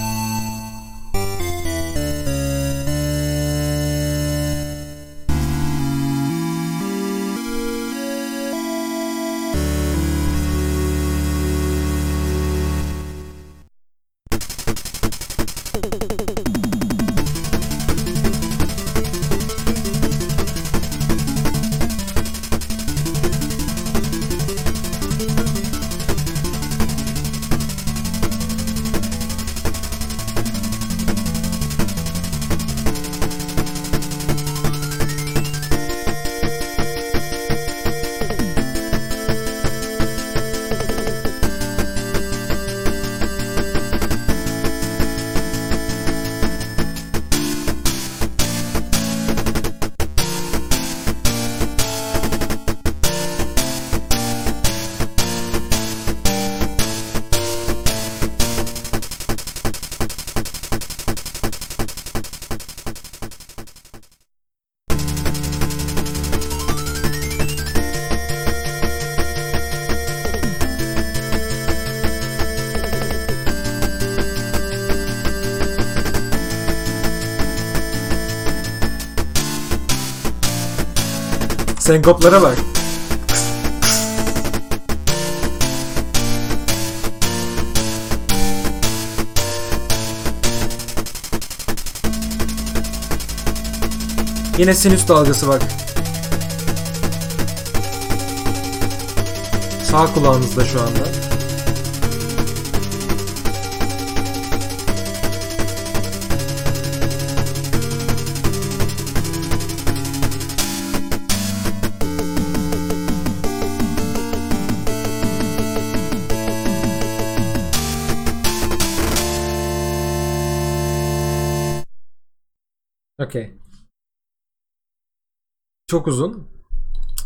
Senkoplara bak. Yine sinüs dalgası bak. Sağ kulağınızda şu anda. Okey. Çok uzun.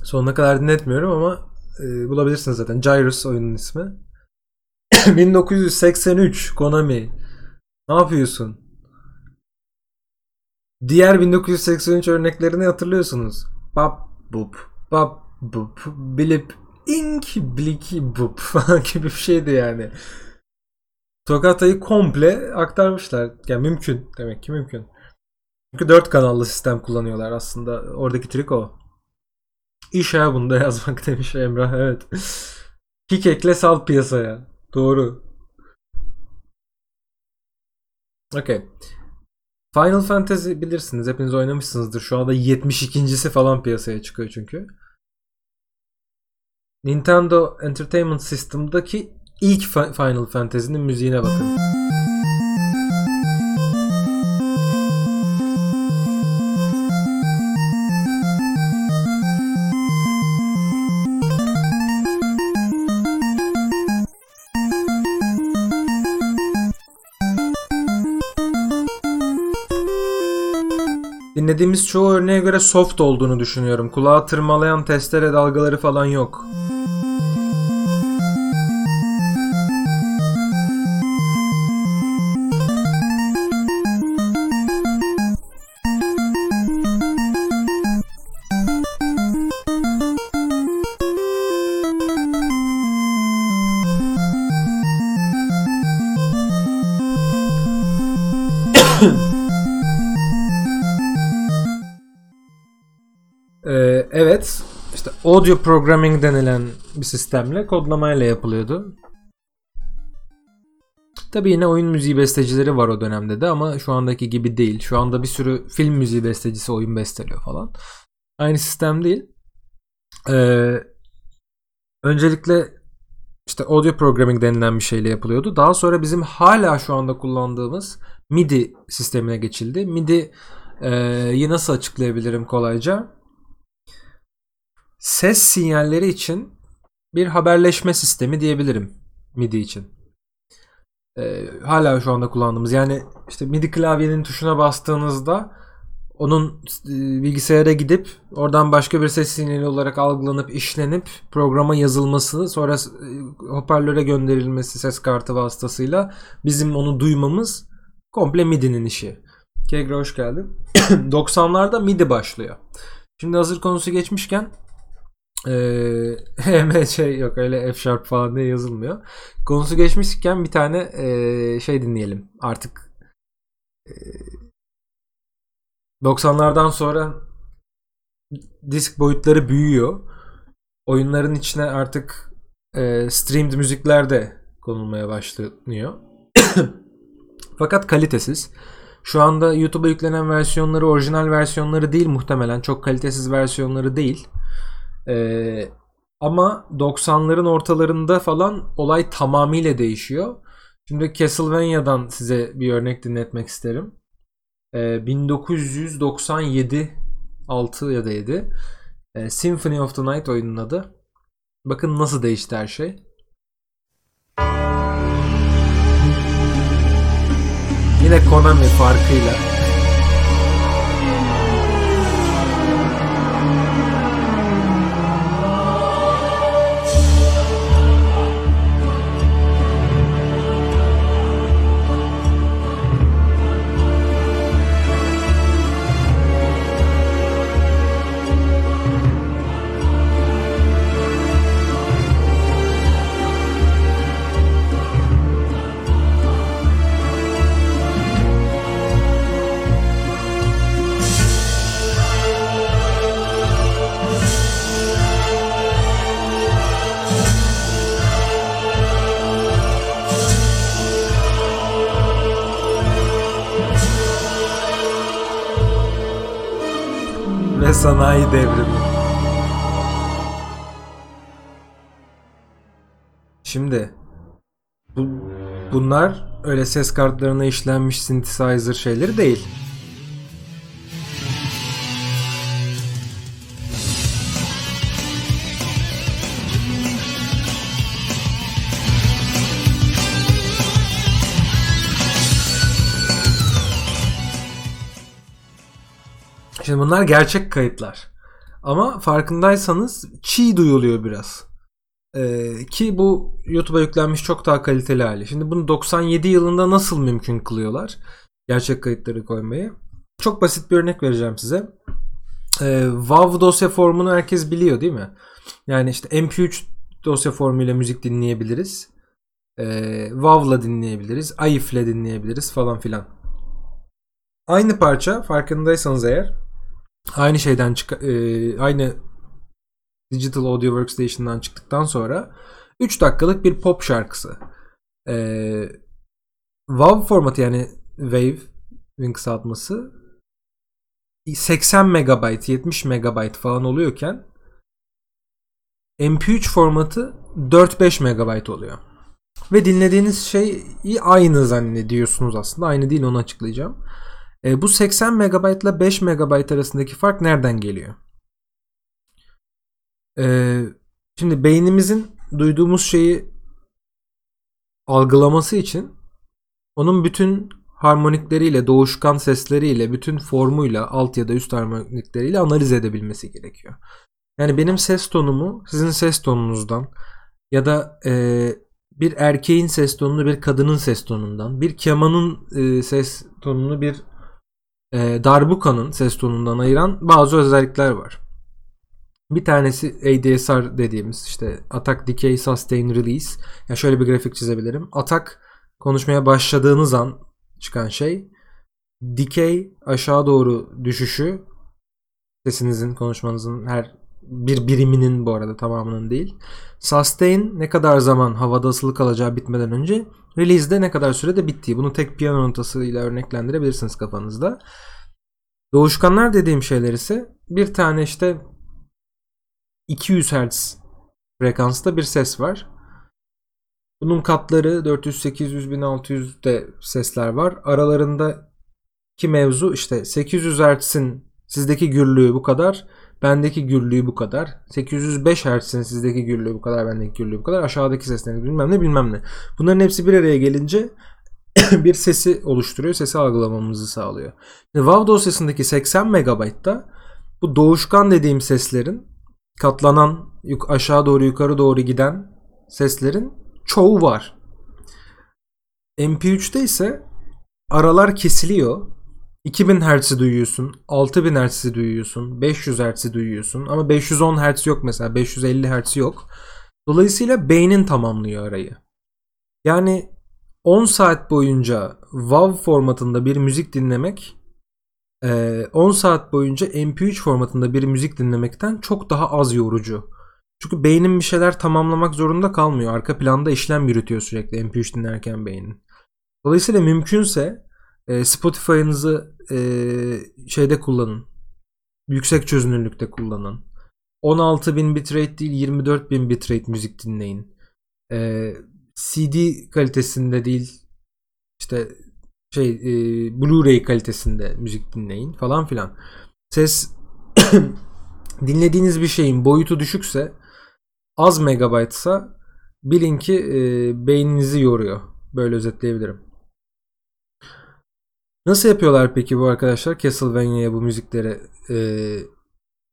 Sonuna kadar dinletmiyorum ama e, bulabilirsiniz zaten. Gyrus oyunun ismi. 1983 Konami. Ne yapıyorsun? Diğer 1983 örneklerini hatırlıyorsunuz. Bap bup bap bup bilip ink bliki bup falan gibi bir şeydi yani. Tokata'yı komple aktarmışlar. Yani mümkün. Demek ki mümkün. Çünkü 4 kanallı sistem kullanıyorlar aslında. Oradaki trik o. İş ya bunda yazmak demiş Emrah. Evet. Kick ekle sal piyasaya. Doğru. Okey. Final Fantasy bilirsiniz. Hepiniz oynamışsınızdır. Şu anda 72.si falan piyasaya çıkıyor çünkü. Nintendo Entertainment System'daki ilk Final Fantasy'nin müziğine bakın. Dinlediğimiz çoğu örneğe göre soft olduğunu düşünüyorum. Kulağı tırmalayan testere dalgaları falan yok. Audio programming denilen bir sistemle kodlamayla yapılıyordu. Tabi yine oyun müziği bestecileri var o dönemde de ama şu andaki gibi değil. Şu anda bir sürü film müziği bestecisi oyun besteliyor falan. Aynı sistem değil. Ee, öncelikle işte audio programming denilen bir şeyle yapılıyordu. Daha sonra bizim hala şu anda kullandığımız MIDI sistemine geçildi. MIDI e, nasıl açıklayabilirim kolayca? Ses sinyalleri için bir haberleşme sistemi diyebilirim MIDI için. Ee, hala şu anda kullandığımız yani işte MIDI klavyenin tuşuna bastığınızda onun e, bilgisayara gidip oradan başka bir ses sinyali olarak algılanıp işlenip programa yazılması sonra e, hoparlöre gönderilmesi ses kartı vasıtasıyla bizim onu duymamız komple MIDI'nin işi. Kegre hoş geldin. 90'larda MIDI başlıyor. Şimdi hazır konusu geçmişken ee, MC yok öyle F sharp falan diye yazılmıyor. Konusu geçmişken bir tane e, şey dinleyelim. Artık e, 90'lardan sonra disk boyutları büyüyor. Oyunların içine artık e, streamed müzikler de konulmaya başlanıyor. Fakat kalitesiz. Şu anda YouTube'a yüklenen versiyonları orijinal versiyonları değil muhtemelen. Çok kalitesiz versiyonları değil. Ee, ama 90'ların ortalarında falan olay tamamıyla değişiyor. Şimdi Castlevania'dan size bir örnek dinletmek isterim. Ee, 1997 6 ya da 7 ee, Symphony of the Night oyunun adı. Bakın nasıl değişti her şey. Yine Konami farkıyla sanayi devrimi. Şimdi bu, bunlar öyle ses kartlarına işlenmiş synthesizer şeyleri değil. Şimdi bunlar gerçek kayıtlar. Ama farkındaysanız çiğ duyuluyor biraz. Ee, ki bu YouTube'a yüklenmiş çok daha kaliteli hali. Şimdi bunu 97 yılında nasıl mümkün kılıyorlar? Gerçek kayıtları koymayı. Çok basit bir örnek vereceğim size. Ee, WAV dosya formunu herkes biliyor değil mi? Yani işte MP3 dosya formuyla müzik dinleyebiliriz. Ee, WAV'la dinleyebiliriz. AIF'le dinleyebiliriz falan filan. Aynı parça farkındaysanız eğer aynı şeyden çık e, aynı Digital Audio Workstation'dan çıktıktan sonra 3 dakikalık bir pop şarkısı. Ee, WAV formatı yani Wave kısaltması 80 MB, 70 MB falan oluyorken MP3 formatı 4-5 MB oluyor. Ve dinlediğiniz şeyi aynı zannediyorsunuz aslında. Aynı değil onu açıklayacağım. E, bu 80 MB ile 5 MB arasındaki fark nereden geliyor? E, şimdi beynimizin duyduğumuz şeyi algılaması için onun bütün harmonikleriyle, doğuşkan sesleriyle, bütün formuyla, alt ya da üst harmonikleriyle analiz edebilmesi gerekiyor. Yani benim ses tonumu sizin ses tonunuzdan ya da e, bir erkeğin ses tonunu bir kadının ses tonundan, bir kemanın e, ses tonunu bir e, darbuka'nın ses tonundan ayıran bazı özellikler var. Bir tanesi ADSR dediğimiz işte Attack Decay Sustain Release. Ya yani şöyle bir grafik çizebilirim. Atak konuşmaya başladığınız an çıkan şey. Decay aşağı doğru düşüşü sesinizin, konuşmanızın her bir biriminin bu arada tamamının değil. Sustain ne kadar zaman havada asılı kalacağı bitmeden önce release'de ne kadar sürede bittiği. Bunu tek piyano notasıyla örneklendirebilirsiniz kafanızda. Doğuşkanlar dediğim şeyler ise bir tane işte 200 Hz frekansta bir ses var. Bunun katları 400, 800, 1600 de sesler var. Aralarında ki mevzu işte 800 Hz'in sizdeki gürlüğü bu kadar. Bendeki gürlüğü bu kadar. 805 Hz'in sizdeki gürlüğü bu kadar. Bendeki gürlüğü bu kadar. Aşağıdaki seslerin bilmem ne bilmem ne. Bunların hepsi bir araya gelince bir sesi oluşturuyor. Sesi algılamamızı sağlıyor. WAV dosyasındaki 80 MB'da bu doğuşkan dediğim seslerin katlanan aşağı doğru yukarı doğru giden seslerin çoğu var. MP3'te ise aralar kesiliyor. 2000 Hz'i duyuyorsun, 6000 Hz'i duyuyorsun, 500 Hz'i duyuyorsun ama 510 Hz yok mesela, 550 Hz yok. Dolayısıyla beynin tamamlıyor arayı. Yani 10 saat boyunca WAV formatında bir müzik dinlemek 10 saat boyunca MP3 formatında bir müzik dinlemekten çok daha az yorucu. Çünkü beynin bir şeyler tamamlamak zorunda kalmıyor. Arka planda işlem yürütüyor sürekli MP3 dinlerken beynin. Dolayısıyla mümkünse Spotify'ınızı şeyde kullanın. Yüksek çözünürlükte kullanın. 16.000 bitrate değil 24.000 bitrate müzik dinleyin. CD kalitesinde değil işte şey e, Blu-ray kalitesinde müzik dinleyin falan filan. Ses dinlediğiniz bir şeyin boyutu düşükse az megabaytsa bilin ki e, beyninizi yoruyor. Böyle özetleyebilirim. Nasıl yapıyorlar peki bu arkadaşlar? Castlevania'ya bu müzikleri e,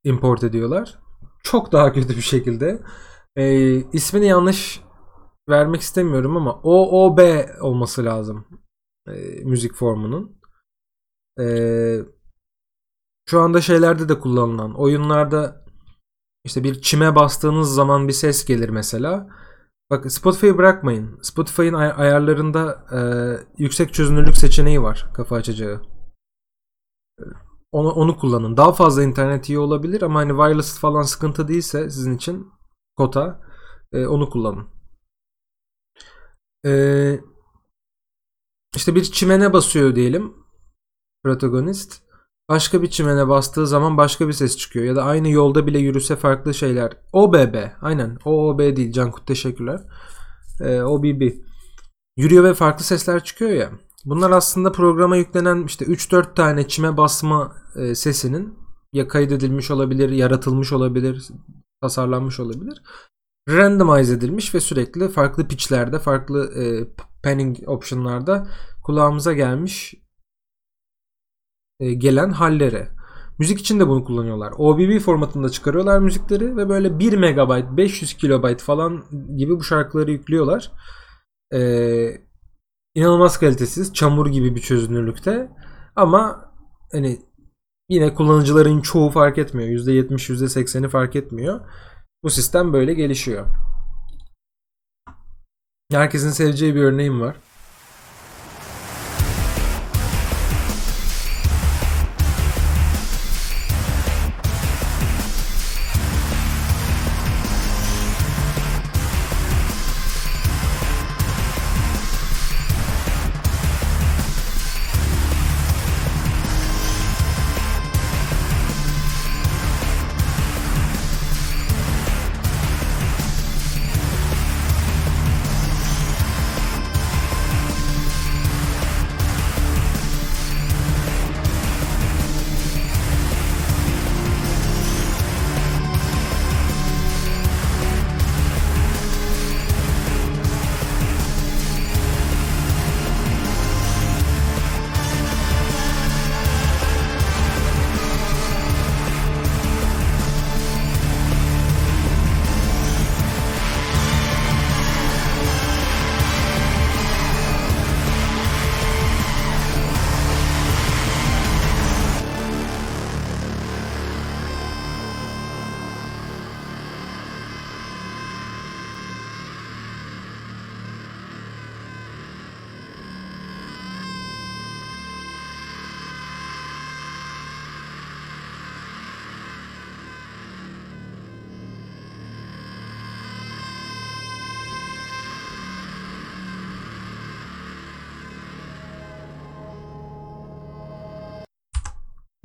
import ediyorlar. Çok daha kötü bir şekilde. E, ismini yanlış vermek istemiyorum ama OOB olması lazım e, müzik formunun. E, şu anda şeylerde de kullanılan oyunlarda işte bir çime bastığınız zaman bir ses gelir mesela. Bak Spotify'ı bırakmayın. Spotify'ın ay- ayarlarında e, yüksek çözünürlük seçeneği var kafa açacağı. Onu, onu kullanın. Daha fazla internet iyi olabilir ama hani wireless falan sıkıntı değilse sizin için kota e, onu kullanın. Ee, işte bir çimene basıyor diyelim protagonist. Başka bir çimene bastığı zaman başka bir ses çıkıyor. Ya da aynı yolda bile yürüse farklı şeyler. OBB. Aynen. OOB değil. Cankut teşekkürler. Ee, OBB. Yürüyor ve farklı sesler çıkıyor ya. Bunlar aslında programa yüklenen işte 3-4 tane çime basma e, sesinin ya kaydedilmiş olabilir, yaratılmış olabilir, tasarlanmış olabilir. Randomize edilmiş ve sürekli farklı pitchlerde, farklı e, panning option'larda kulağımıza gelmiş gelen halleri. Müzik için de bunu kullanıyorlar. OBB formatında çıkarıyorlar müzikleri ve böyle 1 MB, 500 KB falan gibi bu şarkıları yüklüyorlar. Ee, inanılmaz kalitesiz, çamur gibi bir çözünürlükte. Ama hani yine kullanıcıların çoğu fark etmiyor. %70, %80'i fark etmiyor. Bu sistem böyle gelişiyor. Herkesin seveceği bir örneğim var.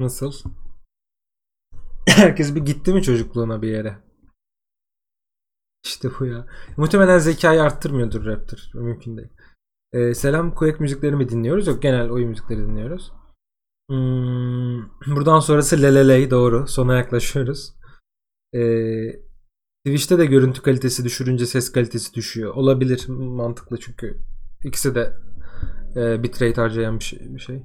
Nasıl? Herkes bir gitti mi çocukluğuna bir yere? İşte bu ya. Muhtemelen zekayı arttırmıyordur Raptor. Mümkün değil. Ee, selam Quake müzikleri mi dinliyoruz? Yok genel oyun müzikleri dinliyoruz. Hmm, buradan sonrası leleley doğru. Sona yaklaşıyoruz. Ee, Twitch'te de görüntü kalitesi düşürünce ses kalitesi düşüyor. Olabilir. Mantıklı çünkü. ikisi de e, bitrate harcayan bir şey. Bir şey.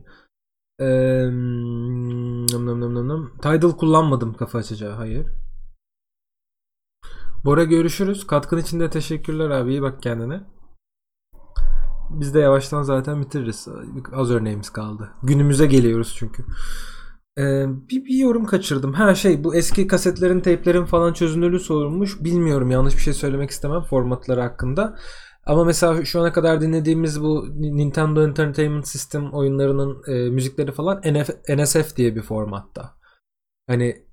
Ee, nım nım nım nım nım. Tidal kullanmadım kafa açacağı. Hayır. Bora görüşürüz. Katkın için de teşekkürler abi. İyi bak kendine. Biz de yavaştan zaten bitiririz. Az örneğimiz kaldı. Günümüze geliyoruz çünkü. Ee, bir, bir yorum kaçırdım. Ha şey bu eski kasetlerin, teyplerin falan çözünürlüğü sorulmuş. Bilmiyorum yanlış bir şey söylemek istemem formatları hakkında. Ama mesela şu ana kadar dinlediğimiz bu Nintendo Entertainment System oyunlarının e, müzikleri falan NF, NSF diye bir formatta. Hani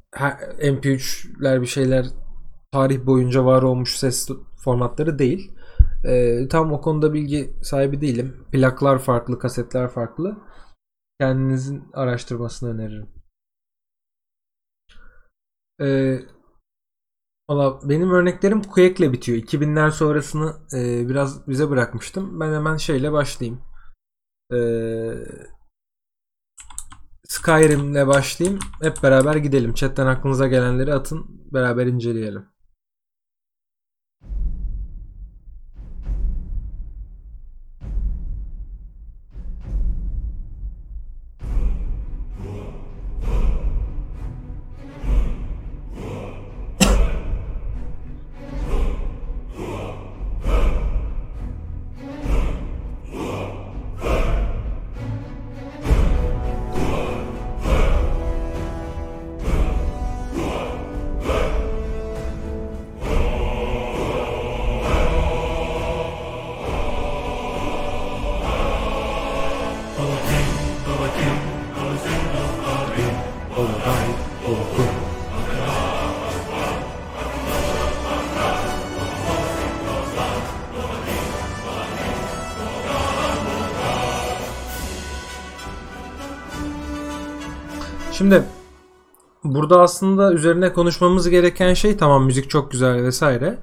MP3'ler bir şeyler tarih boyunca var olmuş ses formatları değil. E, tam o konuda bilgi sahibi değilim. Plaklar farklı, kasetler farklı. Kendinizin araştırmasını öneririm. Eee Valla benim örneklerim Quake'le bitiyor. 2000'ler sonrasını e, biraz bize bırakmıştım. Ben hemen şeyle başlayayım. E, Skyrim'le başlayayım. Hep beraber gidelim. Chatten aklınıza gelenleri atın. Beraber inceleyelim. Şimdi burada aslında üzerine konuşmamız gereken şey tamam müzik çok güzel vesaire.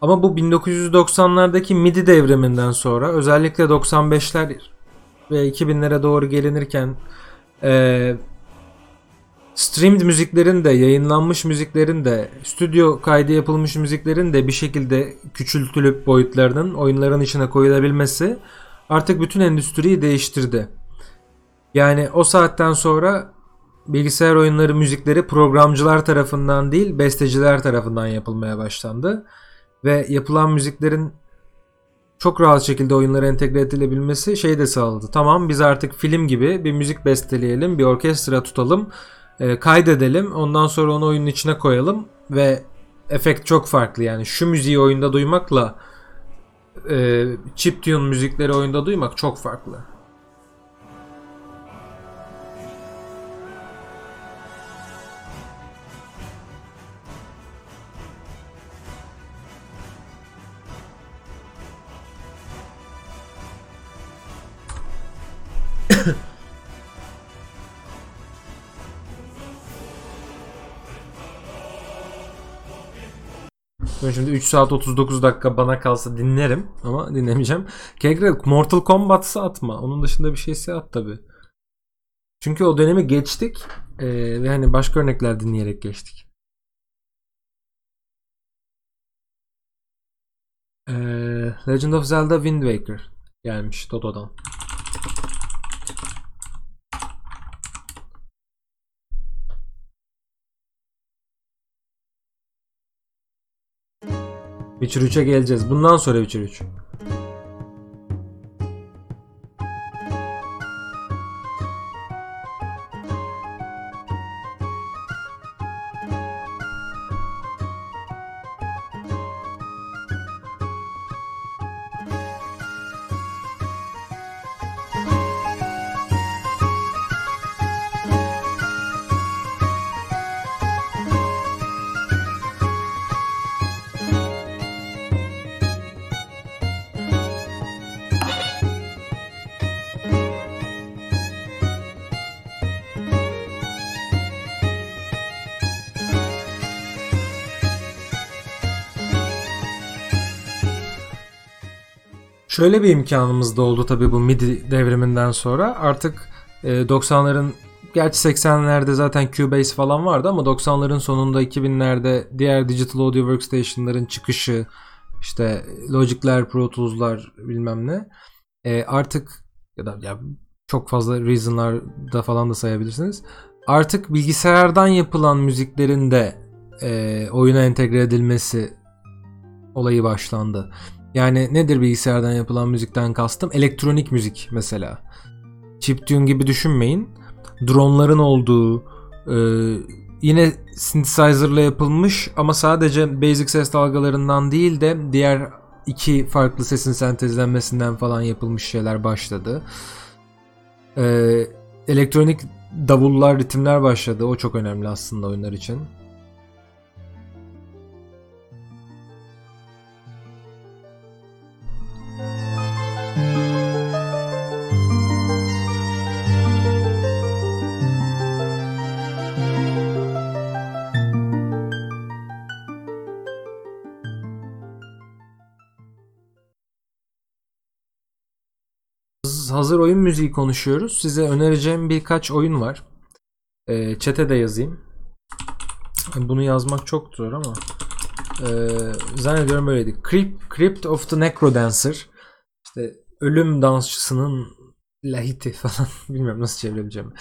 Ama bu 1990'lardaki MIDI devriminden sonra özellikle 95'ler ve 2000'lere doğru gelinirken e, streamed müziklerin de yayınlanmış müziklerin de stüdyo kaydı yapılmış müziklerin de bir şekilde küçültülüp boyutlarının oyunların içine koyulabilmesi artık bütün endüstriyi değiştirdi. Yani o saatten sonra bilgisayar oyunları müzikleri programcılar tarafından değil besteciler tarafından yapılmaya başlandı. Ve yapılan müziklerin çok rahat şekilde oyunlara entegre edilebilmesi şey de sağladı. Tamam biz artık film gibi bir müzik besteleyelim, bir orkestra tutalım, e, kaydedelim, ondan sonra onu oyunun içine koyalım ve efekt çok farklı yani şu müziği oyunda duymakla e, chiptune müzikleri oyunda duymak çok farklı. Ben şimdi 3 saat 39 dakika bana kalsa dinlerim ama dinlemeyeceğim. Kegre Mortal Kombat'sı atma. Onun dışında bir şeyse at tabi. Çünkü o dönemi geçtik ee, ve hani başka örnekler dinleyerek geçtik. Ee, Legend of Zelda Wind Waker gelmiş Dodo'dan. Witcher 3'e geleceğiz. Bundan sonra Witcher 3. Şöyle bir imkanımız da oldu tabii bu MIDI devriminden sonra. Artık e, 90'ların gerçi 80'lerde zaten Cubase falan vardı ama 90'ların sonunda 2000'lerde diğer digital audio workstation'ların çıkışı işte Logic'ler, Pro Tools'lar bilmem ne. E, artık ya da ya çok fazla reason'lar da falan da sayabilirsiniz. Artık bilgisayardan yapılan müziklerin de e, oyuna entegre edilmesi olayı başlandı. Yani nedir bilgisayardan yapılan müzikten kastım? Elektronik müzik mesela. Chiptune gibi düşünmeyin. Dronların olduğu, e, yine synthesizer'la yapılmış ama sadece basic ses dalgalarından değil de diğer iki farklı sesin sentezlenmesinden falan yapılmış şeyler başladı. E, elektronik davullar, ritimler başladı. O çok önemli aslında oyunlar için. Hazır oyun müziği konuşuyoruz. Size önereceğim birkaç oyun var. E, chat'e de yazayım. Bunu yazmak çok zor ama e, zannediyorum öyleydi. Crypt, Crypt of the Necrodancer. İşte ölüm dansçısının lahiti falan bilmiyorum nasıl çevirebileceğim.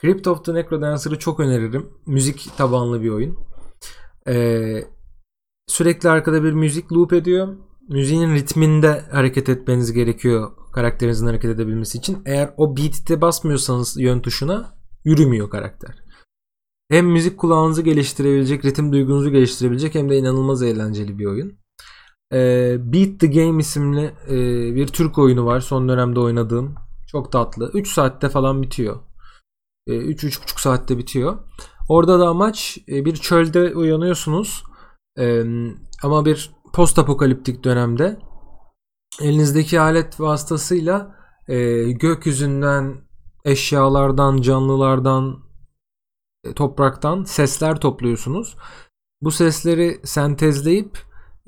Crypt of the Necrodancer'ı çok öneririm. Müzik tabanlı bir oyun. Ee, sürekli arkada bir müzik loop ediyor. Müziğin ritminde hareket etmeniz gerekiyor karakterinizin hareket edebilmesi için. Eğer o beat'te basmıyorsanız yön tuşuna yürümüyor karakter. Hem müzik kulağınızı geliştirebilecek, ritim duygunuzu geliştirebilecek hem de inanılmaz eğlenceli bir oyun. Ee, Beat the Game isimli e, bir Türk oyunu var son dönemde oynadığım. Çok tatlı. 3 saatte falan bitiyor. 3-3,5 e, saatte bitiyor. Orada da amaç e, bir çölde uyanıyorsunuz. E, ama bir post apokaliptik dönemde elinizdeki alet vasıtasıyla e, gökyüzünden, eşyalardan, canlılardan e, topraktan sesler topluyorsunuz. Bu sesleri sentezleyip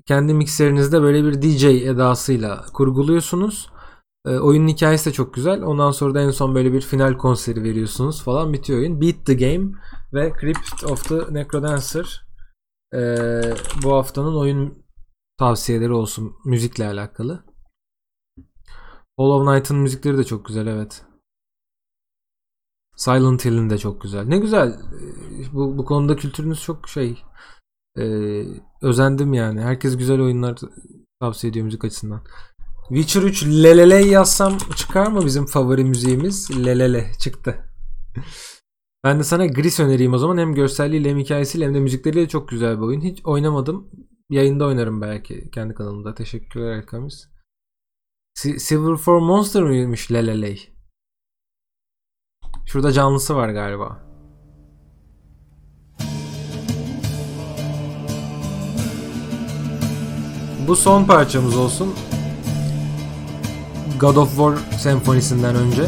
kendi mikserinizde böyle bir DJ edasıyla kurguluyorsunuz. E, oyunun hikayesi de çok güzel. Ondan sonra da en son böyle bir final konseri veriyorsunuz falan bitiyor oyun. Beat the Game ve Crypt of the Necrodancer e, bu haftanın oyun tavsiyeleri olsun müzikle alakalı. Hollow Knight'ın müzikleri de çok güzel evet. Silent Hill'in de çok güzel. Ne güzel. E, bu, bu konuda kültürünüz çok şey. E, özendim yani. Herkes güzel oyunlar tavsiye ediyor müzik açısından. Witcher 3 lelele yazsam çıkar mı bizim favori müziğimiz? Lelele çıktı. ben de sana Gris önereyim o zaman. Hem görselliğiyle hem hikayesiyle hem de müzikleriyle çok güzel bir oyun. Hiç oynamadım. Yayında oynarım belki kendi kanalımda. Teşekkürler Erkamis. Silver for Monster mıymış Lelele? Şurada canlısı var galiba. Bu son parçamız olsun. God of War senfonisinden önce.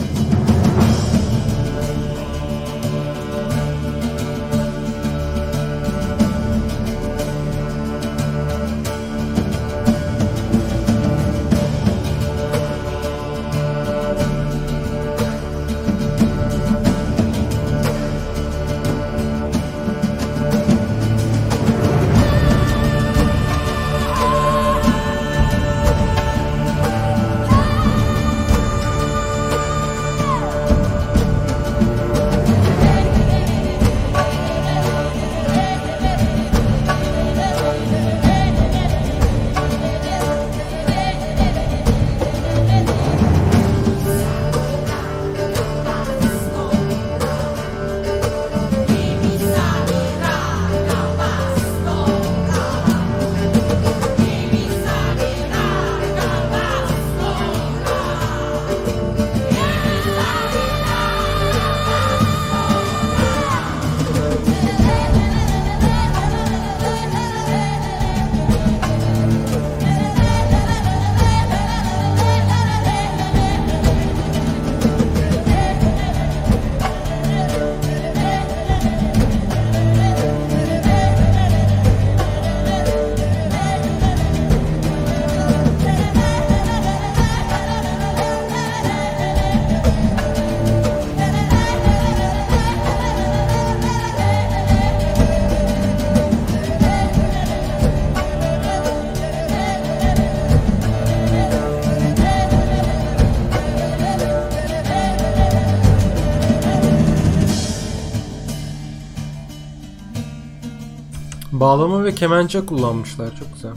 Bağlama ve kemençe kullanmışlar. Çok güzel.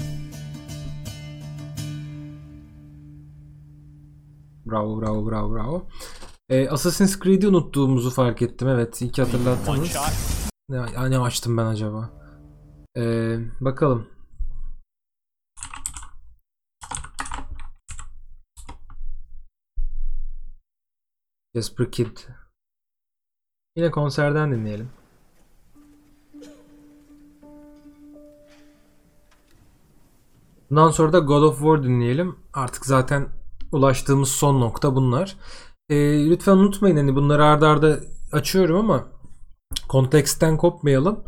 Bravo bravo bravo bravo. Ee, Assassin's Creed'i unuttuğumuzu fark ettim. Evet iyi ki hatırlattınız. Ne, ne açtım ben acaba? Ee, bakalım. Jasper Kid. Yine konserden dinleyelim. Bundan sonra da God of War dinleyelim. Artık zaten ulaştığımız son nokta bunlar. E, lütfen unutmayın hani bunları ardarda arda açıyorum ama konteksten kopmayalım.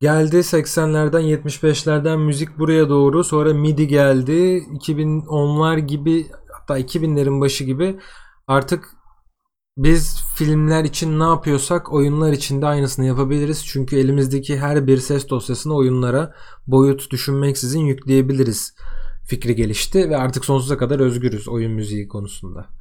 Geldi 80'lerden 75'lerden müzik buraya doğru sonra MIDI geldi 2010'lar gibi hatta 2000'lerin başı gibi artık biz filmler için ne yapıyorsak oyunlar için de aynısını yapabiliriz. Çünkü elimizdeki her bir ses dosyasını oyunlara boyut düşünmeksizin yükleyebiliriz fikri gelişti ve artık sonsuza kadar özgürüz oyun müziği konusunda.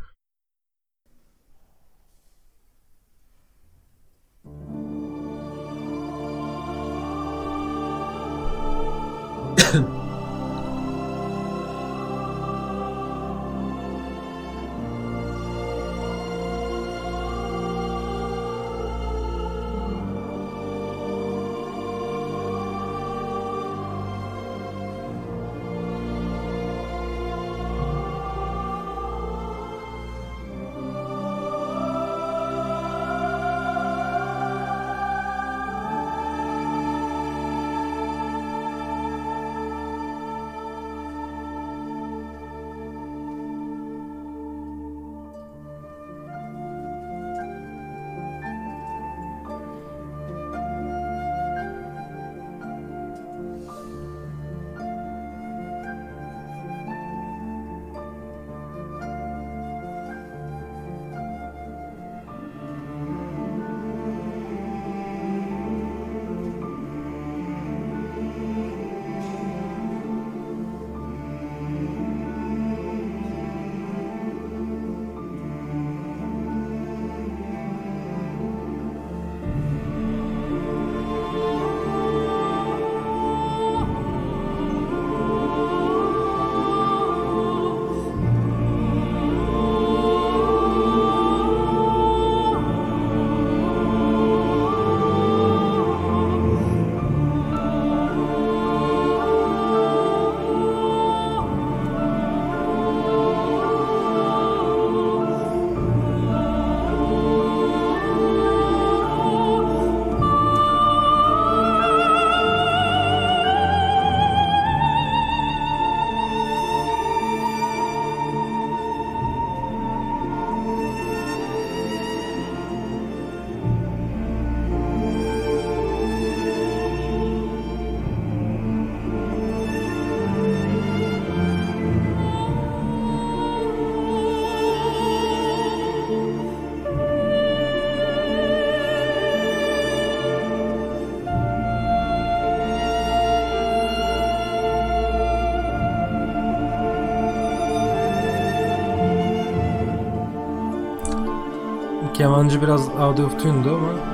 Kemancı biraz out of tune'du ama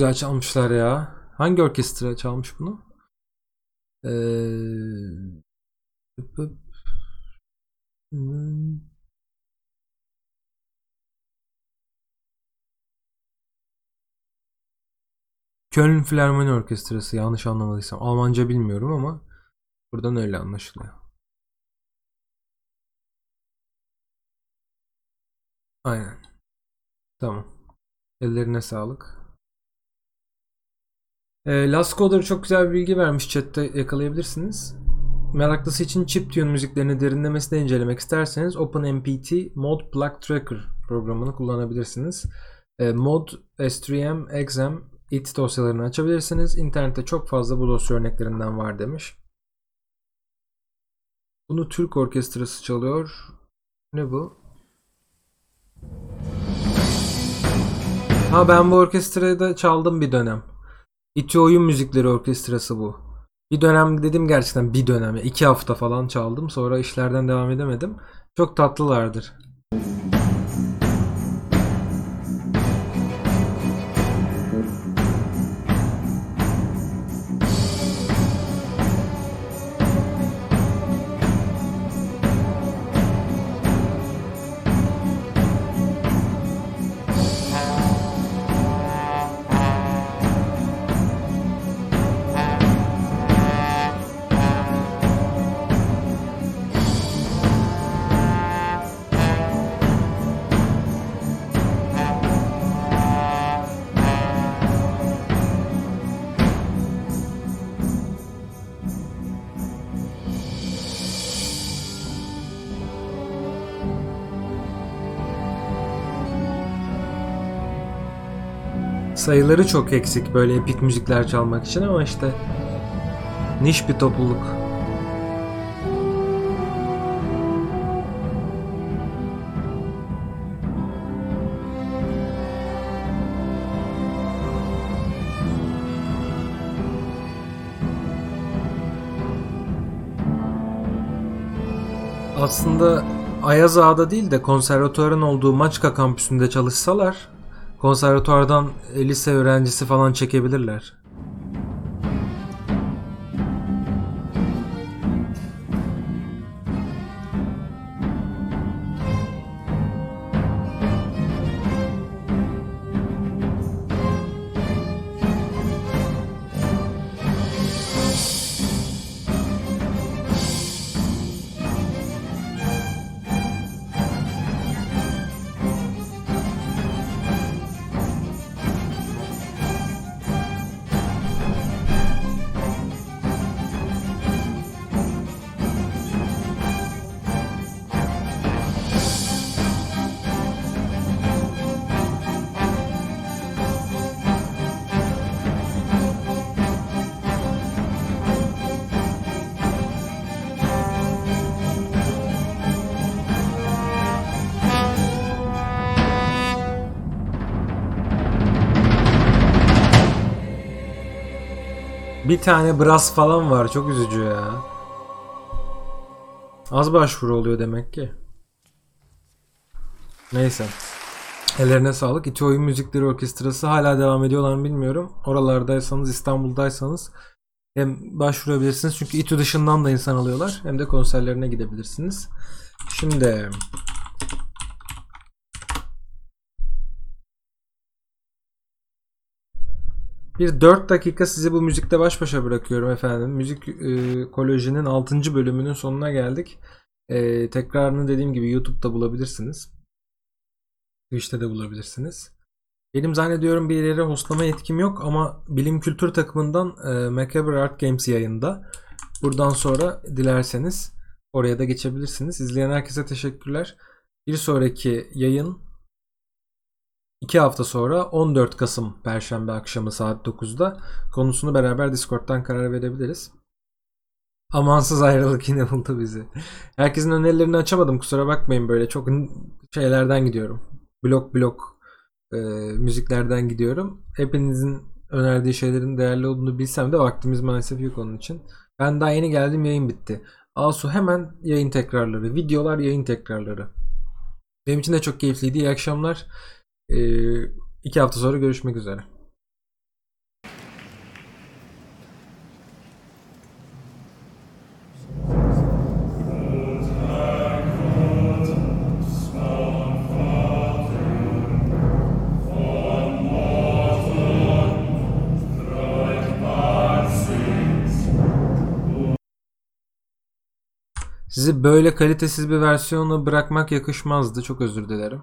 güzel çalmışlar ya. Hangi orkestra çalmış bunu? Ee... Köln Filarmoni Orkestrası yanlış anlamadıysam. Almanca bilmiyorum ama buradan öyle anlaşılıyor. Aynen. Tamam. Ellerine sağlık. E, Last çok güzel bir bilgi vermiş chatte yakalayabilirsiniz. Meraklısı için chiptune müziklerini derinlemesine incelemek isterseniz OpenMPT Mod Plug Tracker programını kullanabilirsiniz. E, mod, S3M, Exam, it dosyalarını açabilirsiniz. İnternette çok fazla bu dosya örneklerinden var demiş. Bunu Türk orkestrası çalıyor. Ne bu? Ha ben bu orkestrayı da çaldım bir dönem. İTÜ Oyun Müzikleri Orkestrası bu. Bir dönem dedim gerçekten bir dönem. iki hafta falan çaldım. Sonra işlerden devam edemedim. Çok tatlılardır. Sayıları çok eksik böyle epik müzikler çalmak için ama işte niş bir topluluk. Aslında Ayaz Ağa'da değil de konservatuarın olduğu Maçka kampüsünde çalışsalar konservatuardan lise öğrencisi falan çekebilirler. Tane brass falan var. Çok üzücü ya. Az başvuru oluyor demek ki. Neyse. Ellerine sağlık. İTÜ Oyun Müzikleri Orkestrası hala devam ediyorlar mı bilmiyorum. Oralardaysanız, İstanbul'daysanız hem başvurabilirsiniz çünkü İTÜ dışından da insan alıyorlar hem de konserlerine gidebilirsiniz. Şimdi bir 4 dakika sizi bu müzikte baş başa bırakıyorum efendim. Müzik e, Koleji'nin 6. bölümünün sonuna geldik. E, tekrarını dediğim gibi YouTube'da bulabilirsiniz. Twitch'te de bulabilirsiniz. Benim zannediyorum bir yere hostlama yetkim yok ama bilim kültür takımından e, Macabre Art Games yayında. Buradan sonra dilerseniz oraya da geçebilirsiniz. İzleyen herkese teşekkürler. Bir sonraki yayın 2 hafta sonra 14 Kasım Perşembe akşamı saat 9'da konusunu beraber Discord'dan karar verebiliriz. Amansız ayrılık yine buldu bizi. Herkesin önerilerini açamadım kusura bakmayın böyle çok şeylerden gidiyorum. Blok blok e, müziklerden gidiyorum. Hepinizin önerdiği şeylerin değerli olduğunu bilsem de vaktimiz maalesef yok onun için. Ben daha yeni geldim yayın bitti. Asu hemen yayın tekrarları. Videolar yayın tekrarları. Benim için de çok keyifliydi. İyi akşamlar. Ee, iki hafta sonra görüşmek üzere. Sizi böyle kalitesiz bir versiyonu bırakmak yakışmazdı. Çok özür dilerim.